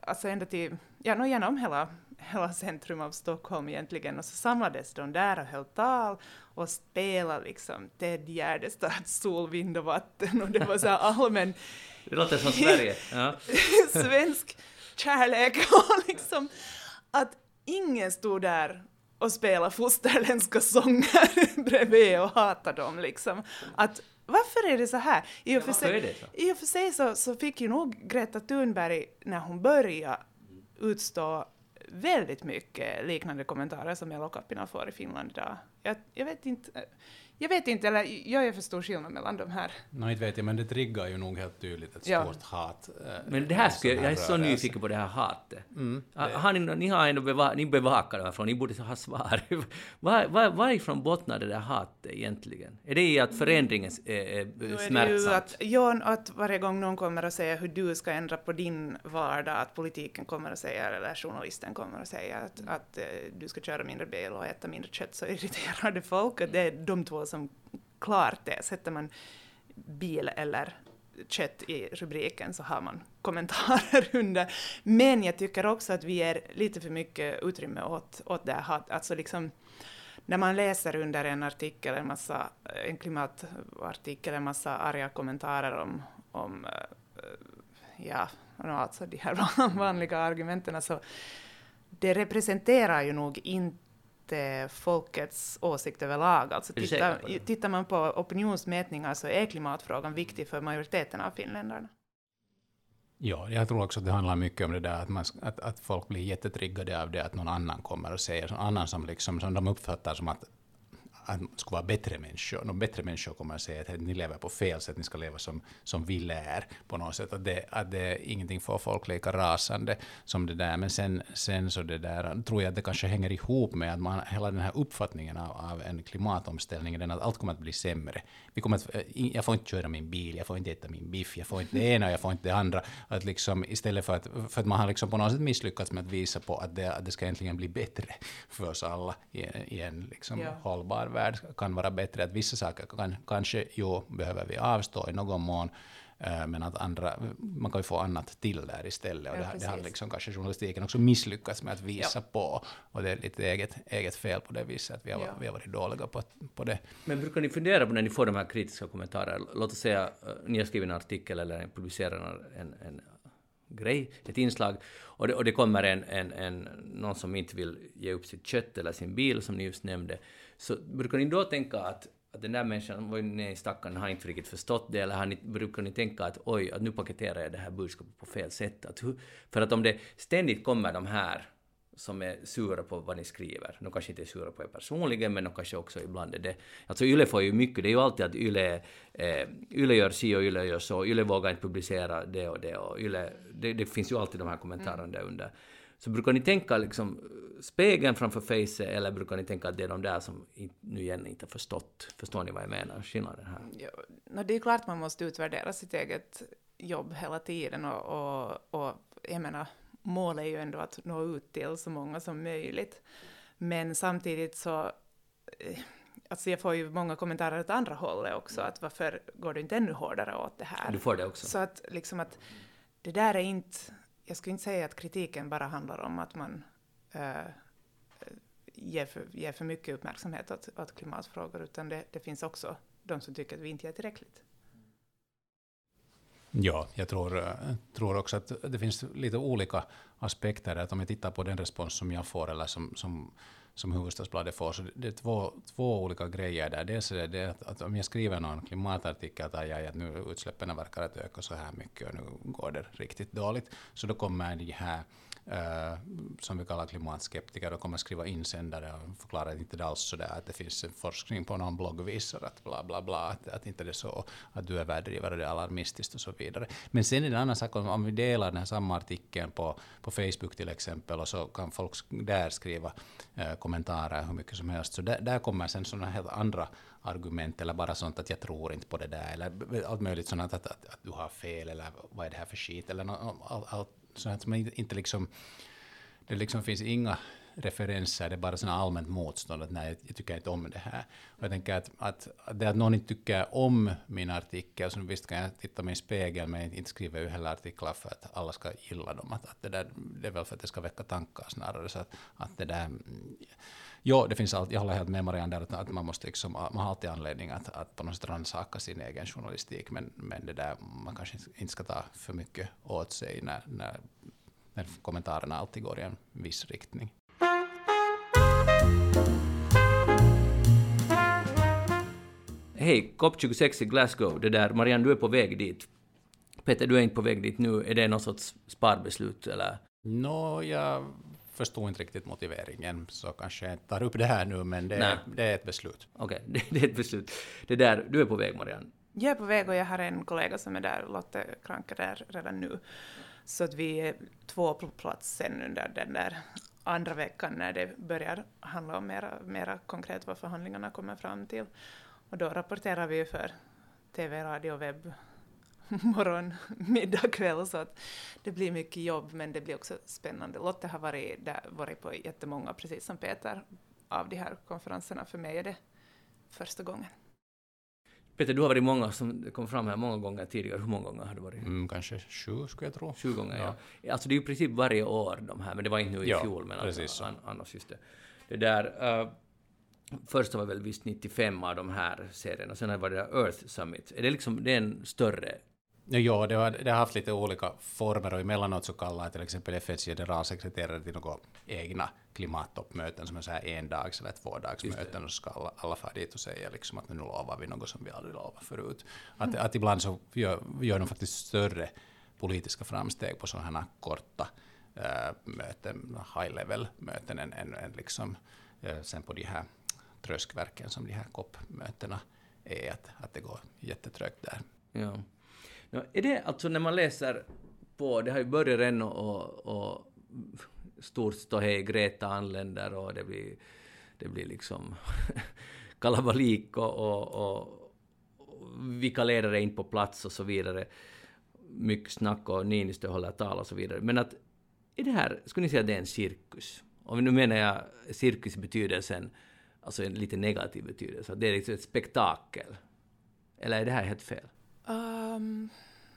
alltså ända till, ja, no, genom hela hela centrum av Stockholm egentligen och så samlades de där och höll tal och spelade liksom Ted Gärdestads Sol, vind och vatten och det var så allmän... det låter som Sverige. Ja. svensk kärlek och liksom att ingen stod där och spelade fosterländska sånger bredvid och hatade dem liksom. Att varför är det så här? I och för sig, och för sig så, så fick ju nog Greta Thunberg, när hon började utstå väldigt mycket liknande kommentarer som Elokapina får i Finland idag. Jag, jag vet inte jag vet inte, eller jag för stor skillnad mellan de här? Nej, inte vet jag, men det triggar ju nog helt tydligt ett ja. stort hat. Eh, men det här skulle, jag är så nyfiken på det här hatet. Mm, det. Har ni, ni har ändå beva, ni bevakar det här från, ni borde ha svar. var, var, varifrån bottnar det där hatet egentligen? Är det i att förändringen är, är smärtsamt? Att, ja, att varje gång någon kommer att säga hur du ska ändra på din vardag, att politiken kommer att säga, eller journalisten kommer att säga att, att uh, du ska köra mindre bil och äta mindre kött, så irriterar det folk. Att det är de två som klart det. Sätter man bil eller kött i rubriken så har man kommentarer under. Men jag tycker också att vi ger lite för mycket utrymme åt, åt det här. Alltså liksom, när man läser under en artikel, en, massa, en klimatartikel, en massa arga kommentarer om, om eh, ja, alltså de här vanliga argumenten, så det representerar ju nog inte folkets åsikt överlag. Alltså tittar, tittar man på opinionsmätningar så är klimatfrågan viktig för majoriteten av finländarna. Ja, jag tror också att det handlar mycket om det där att, man, att, att folk blir jättetriggade av det att någon annan kommer och säger, någon annan som, liksom, som de uppfattar som att att skulle vara bättre människor. De bättre människor kommer att säga att ni lever på fel sätt, ni ska leva som, som vi lär på något sätt. Att det, att det, ingenting får folk lika rasande som det där. Men sen, sen så det där, tror jag att det kanske hänger ihop med att man, hela den här uppfattningen av, av en klimatomställning, den att allt kommer att bli sämre. Vi kommer att, jag får inte köra min bil, jag får inte äta min biff, jag får inte det ena, jag får inte det andra. Att liksom, istället för att, för att man har liksom på något sätt misslyckats med att visa på att det, att det ska äntligen bli bättre för oss alla i, i en liksom ja. hållbar värld kan vara bättre. Att vissa saker kan, kanske jo, behöver vi avstå i någon mån, eh, men att andra, man kan ju få annat till där istället. Och ja, det, det har liksom kanske journalistiken också misslyckats med att visa ja. på. Och det är lite eget, eget fel på det viset, att vi har, ja. vi har varit dåliga på, på det. Men brukar ni fundera på när ni får de här kritiska kommentarerna? Låt oss säga, eh, ni har skrivit en artikel eller publicerar en, en grej, ett inslag, och det, och det kommer en, en, en, någon som inte vill ge upp sitt kött eller sin bil, som ni just nämnde, så brukar ni då tänka att, att den där människan, var nej stackarn, har inte riktigt förstått det, eller har ni, brukar ni tänka att oj, att nu paketerar jag det här budskapet på fel sätt? Att, för att om det ständigt kommer de här som är sura på vad ni skriver. De kanske inte är sura på er personligen, men de kanske också ibland är det. Alltså Yle får ju mycket, det är ju alltid att Yle, eh, Yle gör si och Yle gör så, Yle vågar inte publicera det och det och Yle, det, det finns ju alltid de här kommentarerna mm. där under. Så brukar ni tänka liksom spegeln framför facet eller brukar ni tänka att det är de där som nu igen inte har förstått? Förstår ni vad jag menar? Skillnaden här. Ja, no, det är klart man måste utvärdera sitt eget jobb hela tiden och, och, och jag menar, målet är ju ändå att nå ut till så många som möjligt. Men samtidigt så eh, Alltså jag får ju många kommentarer åt andra hållet också, att varför går du inte ännu hårdare åt det här? Du får det också. Så att liksom att det där är inte jag skulle inte säga att kritiken bara handlar om att man äh, ger, för, ger för mycket uppmärksamhet åt, åt klimatfrågor, utan det, det finns också de som tycker att vi inte gör tillräckligt. Ja, jag tror, eh, tror också att det finns lite olika aspekter. Att om jag tittar på den respons som jag får, eller som, som, som Hufvudstadsbladet får, så det är två, två olika grejer där. Dels är det att, att om jag skriver någon klimatartikel, att, jag att nu utsläppen verkar att öka så här mycket och nu går det riktigt dåligt, så då kommer de här Eh, som vi kallar klimatskeptiker och kommer skriva insändare och förklara att inte det alls så där att det finns en forskning på någon blogg visar att bla bla bla, att, att inte det är så att du är värdrivare och det är alarmistiskt och så vidare. Men sen är det en annan sak om, om vi delar den här samma artikeln på, på Facebook till exempel och så kan folk där skriva uh, kommentarer hur mycket som helst. Så där, där kommer sen sådana helt andra argument eller bara sånt att jag tror inte på det där eller allt möjligt sånt att, att, att, att du har fel eller vad är det här för skit eller no, all, allt så att man inte liksom, det liksom finns inga referenser, det är bara sådana allmänt motstånd att nej, jag tycker inte om det här. Och jag tänker att, att, det att någon inte tycker om min artikel, så visst kan jag titta mig i spegeln, men inte skriver ju heller artiklar för att alla ska gilla dem. Att, att det, där, det är väl för att det ska väcka tankar snarare. Så att, att det där, Jo, det finns allt, jag håller helt med Marianne där, att, att man, måste liksom, man har alltid anledning att, att på något sätt rannsaka sin egen journalistik, men, men det där, man kanske inte ska ta för mycket åt sig när, när, när kommentarerna alltid går i en viss riktning. Hej, COP26 i Glasgow, det där, Marianne, du är på väg dit. Peter, du är inte på väg dit nu. Är det något sorts sparbeslut eller? Nå, no, jag förstod inte riktigt motiveringen, så kanske jag inte tar upp det här nu, men det, är, det är ett beslut. Okej, okay, det, är ett beslut. Det där, du är på väg, Marianne? Jag är på väg och jag har en kollega som är där, Lotte Kranke, där redan nu. Så att vi är två på plats sen under den där andra veckan när det börjar handla om mera, mera konkret vad förhandlingarna kommer fram till. Och då rapporterar vi för TV, radio, webb morgon, middag, kväll så att det blir mycket jobb men det blir också spännande. Lotte har varit, där, varit på jättemånga, precis som Peter, av de här konferenserna. För mig är det första gången. Peter, du har varit många som kom fram här många gånger tidigare. Hur många gånger har du varit? Mm, kanske sju, skulle jag tro. Sju gånger, ja. ja. Alltså det är ju i princip varje år de här, men det var inte nu i ja, fjol. Men alltså, annars just det. Det där... Uh, första var väl visst 95 av de här serierna, sen har det Earth Summit. Är det liksom, det är en större Ja, det har, det har haft lite olika former och emellanåt så kallar till exempel FNs generalsekreterare till några egna klimattoppmöten som är så här endags eller tvådagsmöten och så ska alla, alla fara dit och säga liksom att nu lovar vi något som vi aldrig lovat förut. Att, mm. att ibland så gör, gör de faktiskt större politiska framsteg på sådana här korta äh, möten, high level möten än, än, än liksom, äh, sen på de här tröskverken som de här COP-mötena är, att, att det går jättetrögt där. Ja. No, är det alltså när man läser på, det har ju börjat redan och, och stort ståhej, Greta anländer och det blir, det blir liksom kalabalik och, och, och, vilka ledare är inte på plats och så vidare. Mycket snack och Niinistö håller tal och så vidare. Men att, är det här, skulle ni säga att det är en cirkus? Och nu menar jag cirkus i betydelsen, alltså en lite negativ betydelse, att det är liksom ett spektakel. Eller är det här helt fel? Um,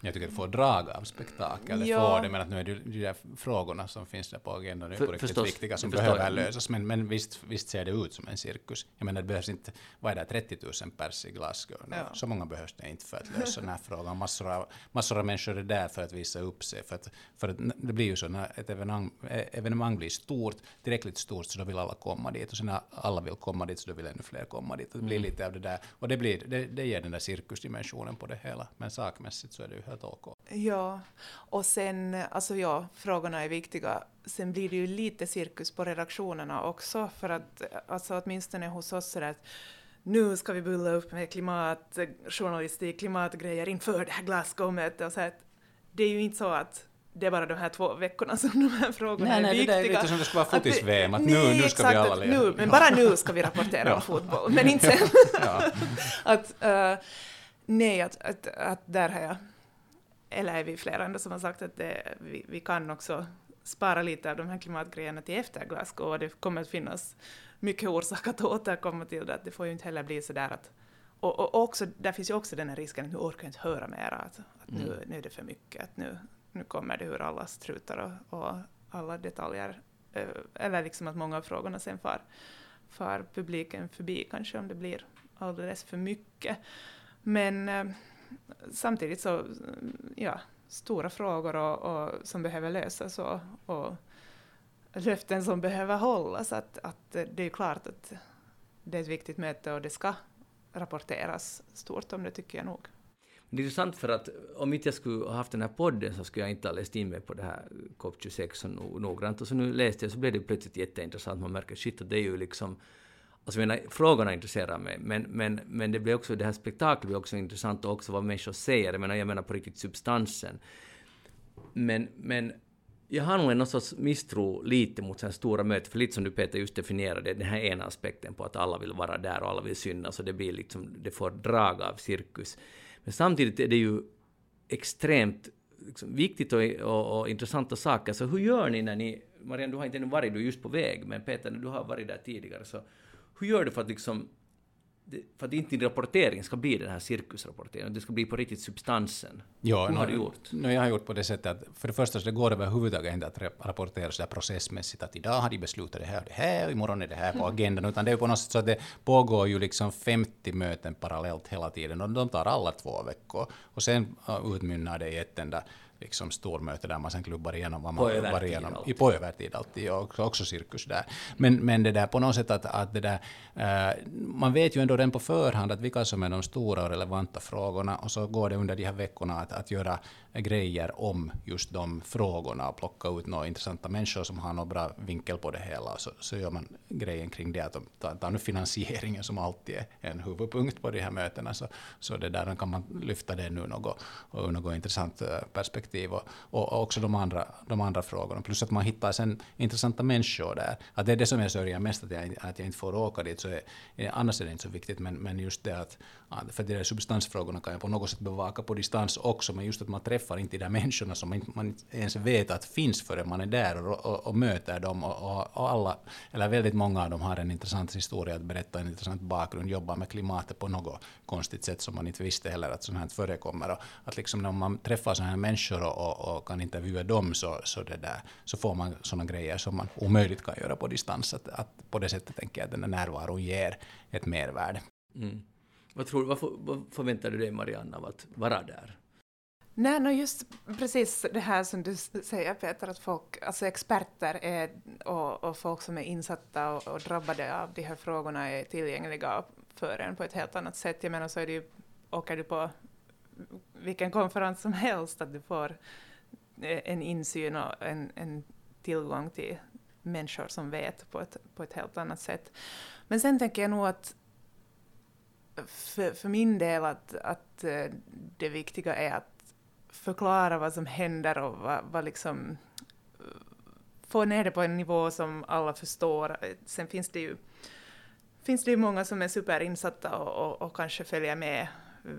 jag tycker att det får drag av spektakel, det ja. får det, men att nu är det de där frågorna som finns där på agendan nu är på riktigt förstås, viktiga som behöver lösas. Men, men visst, visst ser det ut som en cirkus. Jag menar, det behövs inte, vad är det, 30 000 pers i Glasgow? Ja. Så många behövs det inte för att lösa den här frågan. Massor av, massor av människor är där för att visa upp sig. För att, för att det blir ju så, när ett evenemang, evenemang blir stort, tillräckligt stort, så då vill alla komma dit. Och sen när alla vill komma dit, så då vill ännu fler komma dit. Det blir mm. lite av det där, och det, blir, det, det ger den där cirkusdimensionen på det hela. Men sakmässigt så är det ju helt OK. Ja, och sen, alltså ja, frågorna är viktiga. Sen blir det ju lite cirkus på redaktionerna också, för att alltså åtminstone hos oss är det att nu ska vi bulla upp med klimatjournalistik, klimatgrejer inför det här Glasgow-mötet och så att det är ju inte så att det är bara de här två veckorna som de här frågorna nej, är nej, viktiga. Nej, det är lite som det skulle vara fotis-VM, att, att, nu, nej, nu ska vi alla leva. Nu, men bara nu ska vi rapportera om fotboll, men inte sen. att, uh, nej, att, att, att där har jag eller är vi flera ändå som har sagt att det, vi, vi, kan också spara lite av de här klimatgrejerna till efter Glasgow och det kommer att finnas mycket orsak att återkomma till det. Det får ju inte heller bli så där att och, och också, där finns ju också den här risken att nu orkar jag inte höra mera, att, att nu, mm. nu är det för mycket, att nu, nu kommer det ur alla strutar och, och alla detaljer, eh, eller liksom att många av frågorna sen far, far publiken förbi kanske om det blir alldeles för mycket. Men eh, samtidigt så, ja, stora frågor och, och som behöver lösas och, och löften som behöver hållas. Att, att det är klart att det är ett viktigt möte och det ska rapporteras stort om det tycker jag nog. Det är intressant för att om inte jag skulle ha haft den här podden så skulle jag inte ha läst in mig på det här COP26 så noggrant. Och så nu läste jag så blev det plötsligt jätteintressant. Man märker shit, att det är ju liksom Alltså menar, frågorna intresserar mig, men, men, men det blir också, det här spektaklet blir också intressant och också vad människor säger. Jag menar, jag menar på riktigt substansen. Men, men jag har nog en sorts misstro lite mot sådana stora möten, för lite som du Peter just definierade, den här ena aspekten på att alla vill vara där och alla vill synas och det blir liksom, det får drag av cirkus. Men samtidigt är det ju extremt liksom, viktigt och, och, och intressanta saker. Så hur gör ni när ni, Marianne du har inte ännu varit, du är just på väg, men Peter, du har varit där tidigare, så hur gör du för att liksom för att inte din rapportering ska bli den här cirkusrapporteringen, det ska bli på riktigt substansen. Ja, Hur har du gjort? No, jag har gjort på det sättet att för det första så det går överhuvudtaget inte att rapportera så där processmässigt att idag har de beslutat det här och det här och imorgon är det här på agendan, utan det är på något sätt så att det pågår ju liksom 50 möten parallellt hela tiden och de tar alla två veckor och sen utmynnar det i ett enda liksom stormöte där man sen klubbar igenom vad man var igenom. Alltid. På övertid alltid, och också, också cirkus där. Men, men det där på något sätt att, att det där, uh, man vet ju ändå redan på förhand att vilka som är de stora och relevanta frågorna och så går det under de här veckorna att, att göra grejer om just de frågorna och plocka ut några intressanta människor som har någon bra vinkel på det hela. Så, så gör man grejen kring det att de tar, tar nu finansieringen som alltid är en huvudpunkt på de här mötena. Så, så det där kan man lyfta det nu något, och något intressant eh, perspektiv perspektiv och, och, också de andra, de andra frågorna. Plus att man hittar sen intressanta människor där. Att det är det som jag sörjer mest, att jag, att jag inte får åka dit. Så är, annars är det inte så viktigt, men, men just det att, för de där substansfrågorna kan jag på något sätt bevaka på distans också, men just att man träffar inte de där människorna som man inte ens vet att finns förrän man är där och, och, och möter dem. Och, och, alla, eller väldigt många av dem har en intressant historia att berätta, en intressant bakgrund, jobbar med klimatet på något konstigt sätt som man inte visste heller att sånt här förekommer. Och att liksom när man träffar sådana här människor och, och, och, kan intervjua dem så, så, det där, så får man sådana grejer som man omöjligt kan göra på distans. Att, att på det sättet tänker jag att den där närvaron ger ett mervärde. Mm. Vad, tror, vad, vad förväntar du dig, Marianne, av att vara där? Nej, no just precis det här som du säger Peter, att folk, alltså experter är, och, och folk som är insatta och, och, drabbade av de här frågorna är tillgängliga för en på ett helt annat sätt. Jag menar så är det ju, åker du på vilken konferens som helst, att du får eh, en insyn och en, en tillgång till människor som vet på ett, på ett helt annat sätt. Men sen tänker jag nog att för, för min del att, att eh, det viktiga är att förklara vad som händer och vad, vad liksom eh, få ner det på en nivå som alla förstår. Sen finns det ju, finns det ju många som är superinsatta och, och, och kanske följer med eh,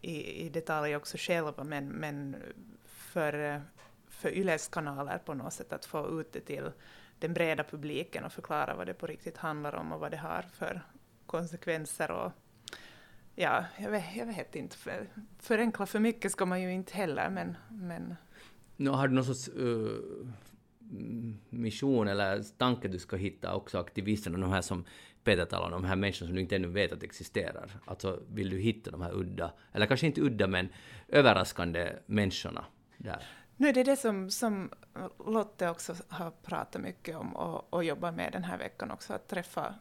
i, i detalj också själva, men, men för, för Yles kanaler på något sätt att få ut det till den breda publiken och förklara vad det på riktigt handlar om och vad det har för konsekvenser och ja, jag vet, jag vet inte. För, förenkla för mycket ska man ju inte heller, men... men... No, har du någon sorts uh, mission eller tanke du ska hitta också aktivisterna, de här som Peter talar om, de här människorna som du inte ännu vet att existerar? Alltså, vill du hitta de här udda, eller kanske inte udda, men överraskande människorna där? Nu är det det som, som Lotte också har pratat mycket om och, och jobbar med den här veckan också, att träffa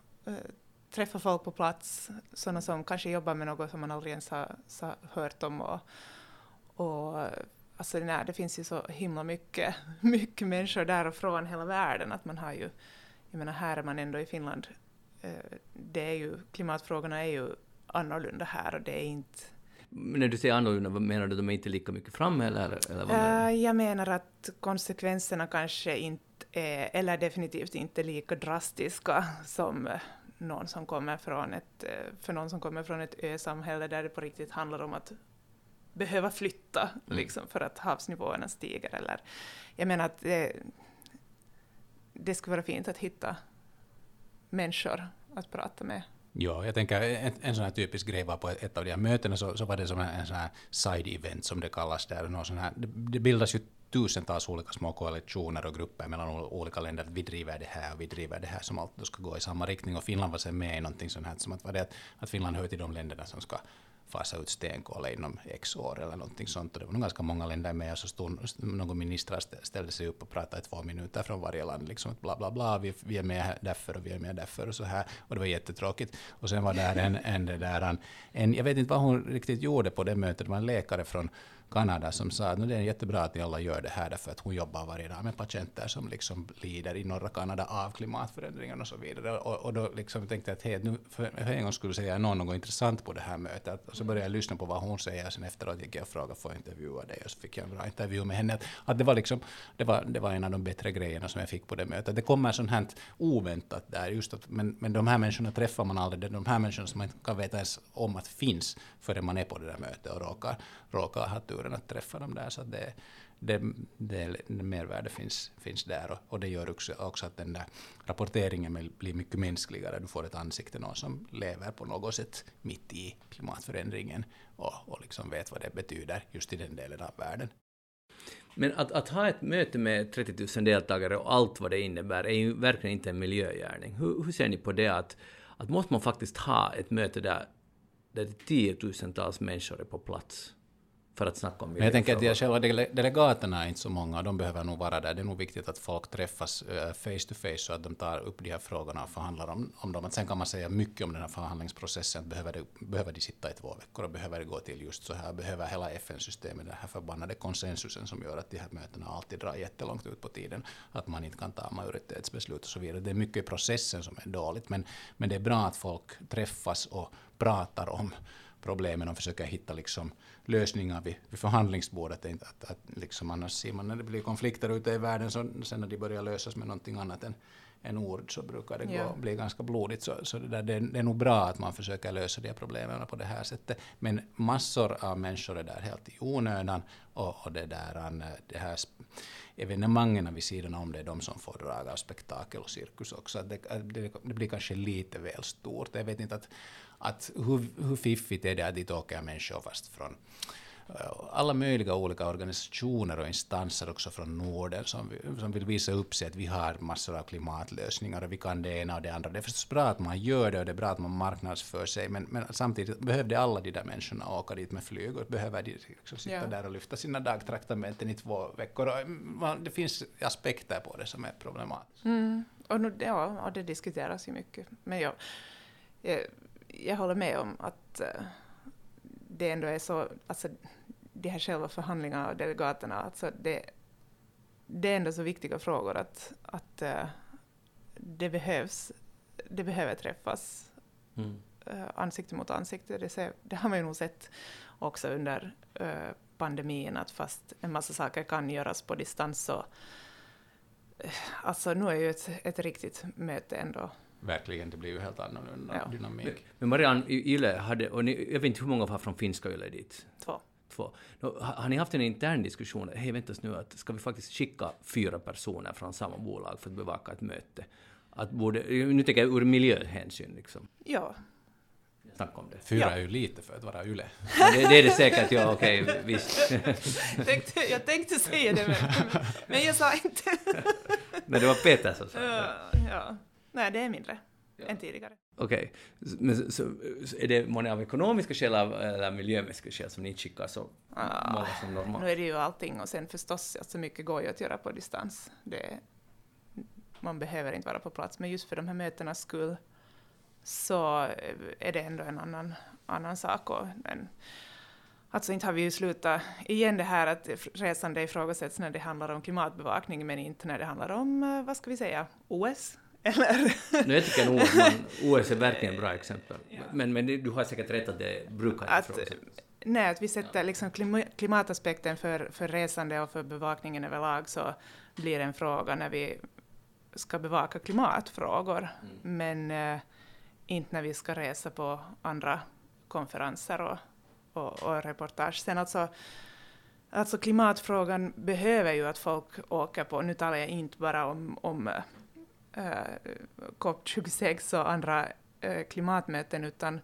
träffa folk på plats, sådana som kanske jobbar med något som man aldrig ens har, har hört om. Och, och, alltså, nej, det finns ju så himla mycket, mycket människor där och från hela världen att man har ju, jag menar här är man ändå i Finland, eh, det är ju, klimatfrågorna är ju annorlunda här och det är inte men när du säger annorlunda, menar du att de är inte lika mycket framme eller, eller vad menar uh, Jag menar att konsekvenserna kanske inte är, eller definitivt inte lika drastiska som någon som kommer från ett, eh, för någon som kommer från ett ösamhälle där det på riktigt handlar om att behöva flytta mm. liksom, för att havsnivåerna stiger. Eller, jag menar att det, det skulle vara fint att hitta människor att prata med. Ja, jag tänker en, en sån här typisk grej var på ett, av de här mötena så, så var det som en, en sån här side-event som det kallas där. Någon sån här, det, det bildas ju tusentals olika små koalitioner och grupper mellan olika länder. Vi driver det här och vi driver det här som alltid ska gå i samma riktning. Och Finland var sen med i någonting sånt här som att, var det att, Finland hör till de länderna som ska fasa ut stenkol inom x år eller någonting sånt. Och det var nog ganska många länder med och så stod någon ministrar ställde sig upp och pratade i två minuter från varje land. Liksom bla bla bla, vi, vi är med därför och vi är med därför och så här. Och det var jättetråkigt. Och sen var där en, en, där, en, jag vet inte vad hon riktigt gjorde på det mötet, det var en läkare från Kanada som sa att det är jättebra att ni alla gör det här därför att hon jobbar varje dag med patienter som liksom lider i norra Kanada av klimatförändringarna och så vidare. Och, och då liksom tänkte jag att hej, nu för, för en gång skulle säga någon något intressant på det här mötet. Och så började jag lyssna på vad hon säger. Sen efteråt gick jag och frågade får jag intervjua dig och så fick jag en bra intervju med henne. Att, att det, var liksom, det, var, det var en av de bättre grejerna som jag fick på det mötet. Det kommer sånt här oväntat där. Just att, men, men de här människorna träffar man aldrig. Det är de här människorna som man inte kan veta ens om att finns förrän man är på det där mötet och råkar, råkar ha turen att träffa dem där. Så det, det, det, det mervärde finns, finns där och, och, det gör också, också att den där rapporteringen blir mycket mänskligare. Du får ett ansikte, någon som lever på något sätt mitt i klimatförändringen och, och liksom vet vad det betyder just i den delen av världen. Men att, att, ha ett möte med 30 000 deltagare och allt vad det innebär är ju verkligen inte en miljögärning. Hur, hur ser ni på det att, att måste man faktiskt ha ett möte där, där tiotusentals människor är på plats? För att snacka om Men jag tänker att de själva delegaterna är inte så många, och de behöver nog vara där. Det är nog viktigt att folk träffas uh, face to face så att de tar upp de här frågorna och förhandlar om, om dem. Att sen kan man säga mycket om den här förhandlingsprocessen. Behöver, det, behöver de sitta i två veckor och behöver det gå till just så här? Behöver hela FN-systemet den här förbannade konsensusen som gör att de här mötena alltid drar jättelångt ut på tiden? Att man inte kan ta majoritetsbeslut och så vidare. Det är mycket i processen som är dåligt, men, men det är bra att folk träffas och pratar om problemen och försöker hitta liksom lösningar vid, vid förhandlingsbordet. Att, att, att liksom annars ser man när det blir konflikter ute i världen, så sen när de börjar lösas med någonting annat än, än ord så brukar det ja. gå, bli ganska blodigt. Så, så det, där, det, det, är nog bra att man försöker lösa de problemen på det här sättet. Men massor av människor är där helt i onödan och, och det, där, det här evenemangen vid sidan om det är de som får drag av spektakel och cirkus också. Det, det, det, blir kanske lite väl stort. Jag vet inte att, att hur, hur fiffigt är det att dit åker människor fast från Eh, alla möjliga olika organisationer och instanser också från Norden som, som vill visa upp sig att vi har massor av klimatlösningar och vi kan det ena och det andra. Det är förstås bra att man gör det och det är bra att man marknadsför sig men, men samtidigt behövde alla de där människorna åka dit med flyg och behöver de liksom sitta ja. där och lyfta sina dagtraktamenten i två veckor. Och man, det finns aspekter på det som är problematiska. Mm. Och, nu, ja, och det diskuteras ju mycket. Men jag, jag, håller med om att uh, det ändå är så, alltså de här själva förhandlingarna och delegaterna, alltså det, det är ändå så viktiga frågor att, att uh, det behövs, det behöver träffas mm. uh, ansikte mot ansikte. Det, ser, det, har man ju nog sett också under pandemin, att fast en massa saker kan göras på distans så Alltså nu är ju ett, ett riktigt möte ändå verkligen, det blir ju helt annorlunda ja. dynamik. Men, Marianne, Yle hade, och ni, jag vet inte hur många var från finska Yle dit? Två. Två. Nå, har ni haft en intern diskussion, hej väntas nu, att ska vi faktiskt skicka fyra personer från samma bolag för att bevaka ett möte? Att borde, nu tänker jag ur miljöhänsyn liksom. Ja. Snacka om det. Fyra ja. är ju lite för att vara Yle. Det, det, är det säkert, ja okej, okay, visst. tänkte, jag tänkte säga det, men, men jag sa inte. Men det var Peter som sa det. Ja, ja. Nej, det är mindre ja. än tidigare. Okej, okay. men så, är det många av ekonomiska skäl eller miljömässiga skäl som ni skickar så ah, många som normalt? Nu är det ju allting och sen förstås, alltså mycket går ju att göra på distans. Det, man behöver inte vara på plats, men just för de här mötenas skull så är det ändå en annan, annan sak. Och en, Alltså inte har vi ju slutat igen det här att resande ifrågasätts när det handlar om klimatbevakning men inte när det handlar om, eh, vad ska vi säga, OS eller? no, jag tycker nog att man, OS är verkligen ett bra exempel. Ja. Men, men du har säkert rätt att det brukar att, Nej, att vi sätter liksom klimataspekten för, för resande och för bevakningen överlag så blir en fråga när vi ska bevaka klimatfrågor, mm. men äh, inte när vi ska resa på andra konferenser och, och, och reportage. Sen alltså, alltså klimatfrågan behöver ju att folk åker på, nu talar jag inte bara om, om eh, Eh, COP26 och andra eh, klimatmöten, utan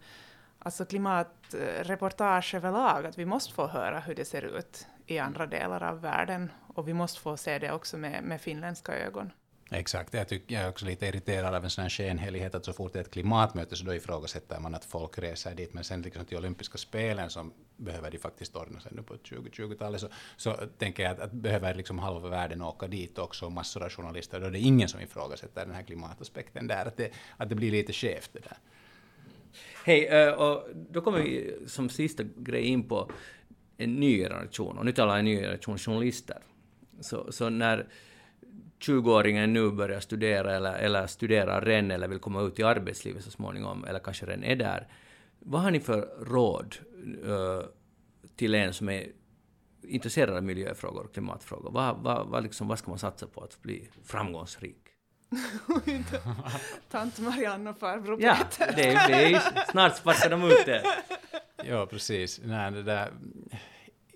alltså klimatreportage överlag, att vi måste få höra hur det ser ut i andra delar av världen, och vi måste få se det också med, med finländska ögon. Exakt, jag, tycker, jag är också lite irriterad av en sån här skenhelighet att så fort det är ett klimatmöte så då ifrågasätter man att folk reser dit, men sen liksom till olympiska spelen som behöver de faktiskt ordna sig. Nu på 2020-talet, så, så tänker jag att, att behöver liksom halva världen åka dit också, och massor av journalister, då är det ingen som ifrågasätter den här klimataspekten där, att det, att det blir lite skevt det där. Hej, eh, och då kommer vi som sista grej in på en ny generation, och nu talar jag en ny generation journalister. Så, så när 20-åringen nu börjar studera eller, eller studerar redan eller vill komma ut i arbetslivet så småningom, eller kanske redan är där. Vad har ni för råd uh, till en som är intresserad av miljöfrågor och klimatfrågor? Vad, vad, vad, liksom, vad ska man satsa på att bli framgångsrik? Tant Marianne och farbror Ja, det är, det är, snart sparkar de ut det. ja, precis. Nej, det där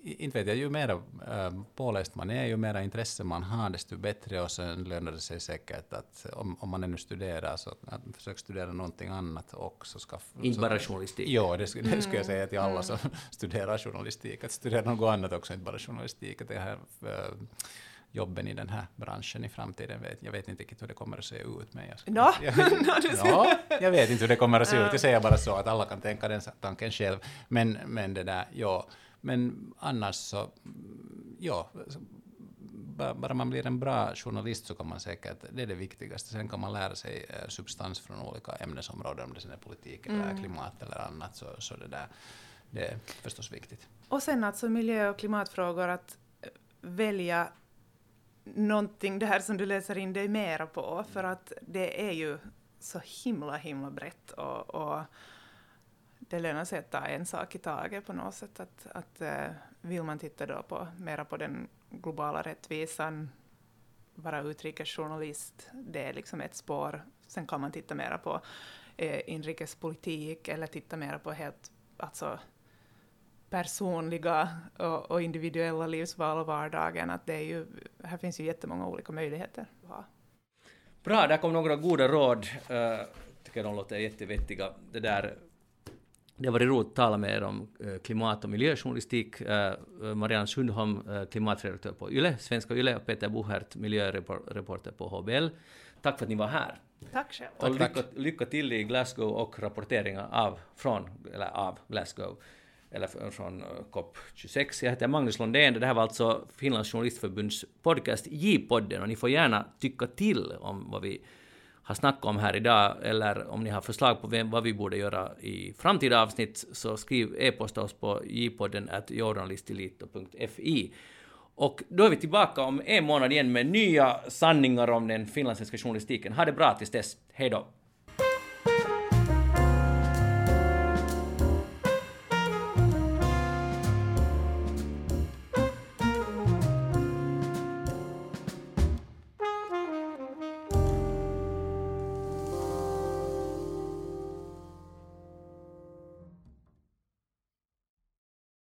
inte vet jag, ju mer äh, påläst man är, ju mer intresse man har, desto bättre. Och sen lönar det sig säkert att om, om man ännu studerar, så att försök studera någonting annat också. Skaffa, inte bara journalistik? Ja, det, det skulle jag säga till alla som studerar journalistik, att studera något annat också, inte bara journalistik. Att det här, äh, jobben i den här branschen i framtiden. Vet, jag vet inte riktigt hur det kommer att se ut. Men jag, no. jag, no, jag vet inte hur det kommer att se ut. Jag säger bara så att alla kan tänka den tanken själv. Men, men det där, ja. Men annars så, ja, bara man blir en bra journalist så kan man säkert, det är det viktigaste. Sen kan man lära sig eh, substans från olika ämnesområden, om det är politik eller mm. klimat eller annat, så, så det där, det är förstås viktigt. Och sen alltså miljö och klimatfrågor, att välja någonting, det här som du läser in dig mera på, för att det är ju så himla, himla brett och, och det lönar sig att ta en sak i taget på något sätt. Att, att uh, vill man titta då på mera på den globala rättvisan, vara utrikesjournalist, det är liksom ett spår. Sen kan man titta mera på eh, inrikespolitik eller titta mera på helt alltså, personliga och, och individuella livsval och vardagen. Att det är ju, här finns ju jättemånga olika möjligheter. Bra, där kom några goda råd. Uh, tycker de låter jättevettiga. Det där det har varit roligt att tala med er om eh, klimat och miljöjournalistik. Eh, Marianne Sundholm, klimatredaktör på YLE, Svenska YLE, och Peter Bohert, miljöreporter på HBL. Tack för att ni var här. Tack själv. Och lycka, lycka till i Glasgow och rapporteringen av, från, eller av Glasgow eller från eh, COP26. Jag heter Magnus Lundén. Det här var alltså Finlands journalistförbunds podcast J-podden och ni får gärna tycka till om vad vi har snackat om här idag eller om ni har förslag på vem, vad vi borde göra i framtida avsnitt så skriv e-posta oss på jpodden journalistilito.fi. Och då är vi tillbaka om en månad igen med nya sanningar om den finlandssvenska journalistiken. Ha det bra tills dess. Hej då!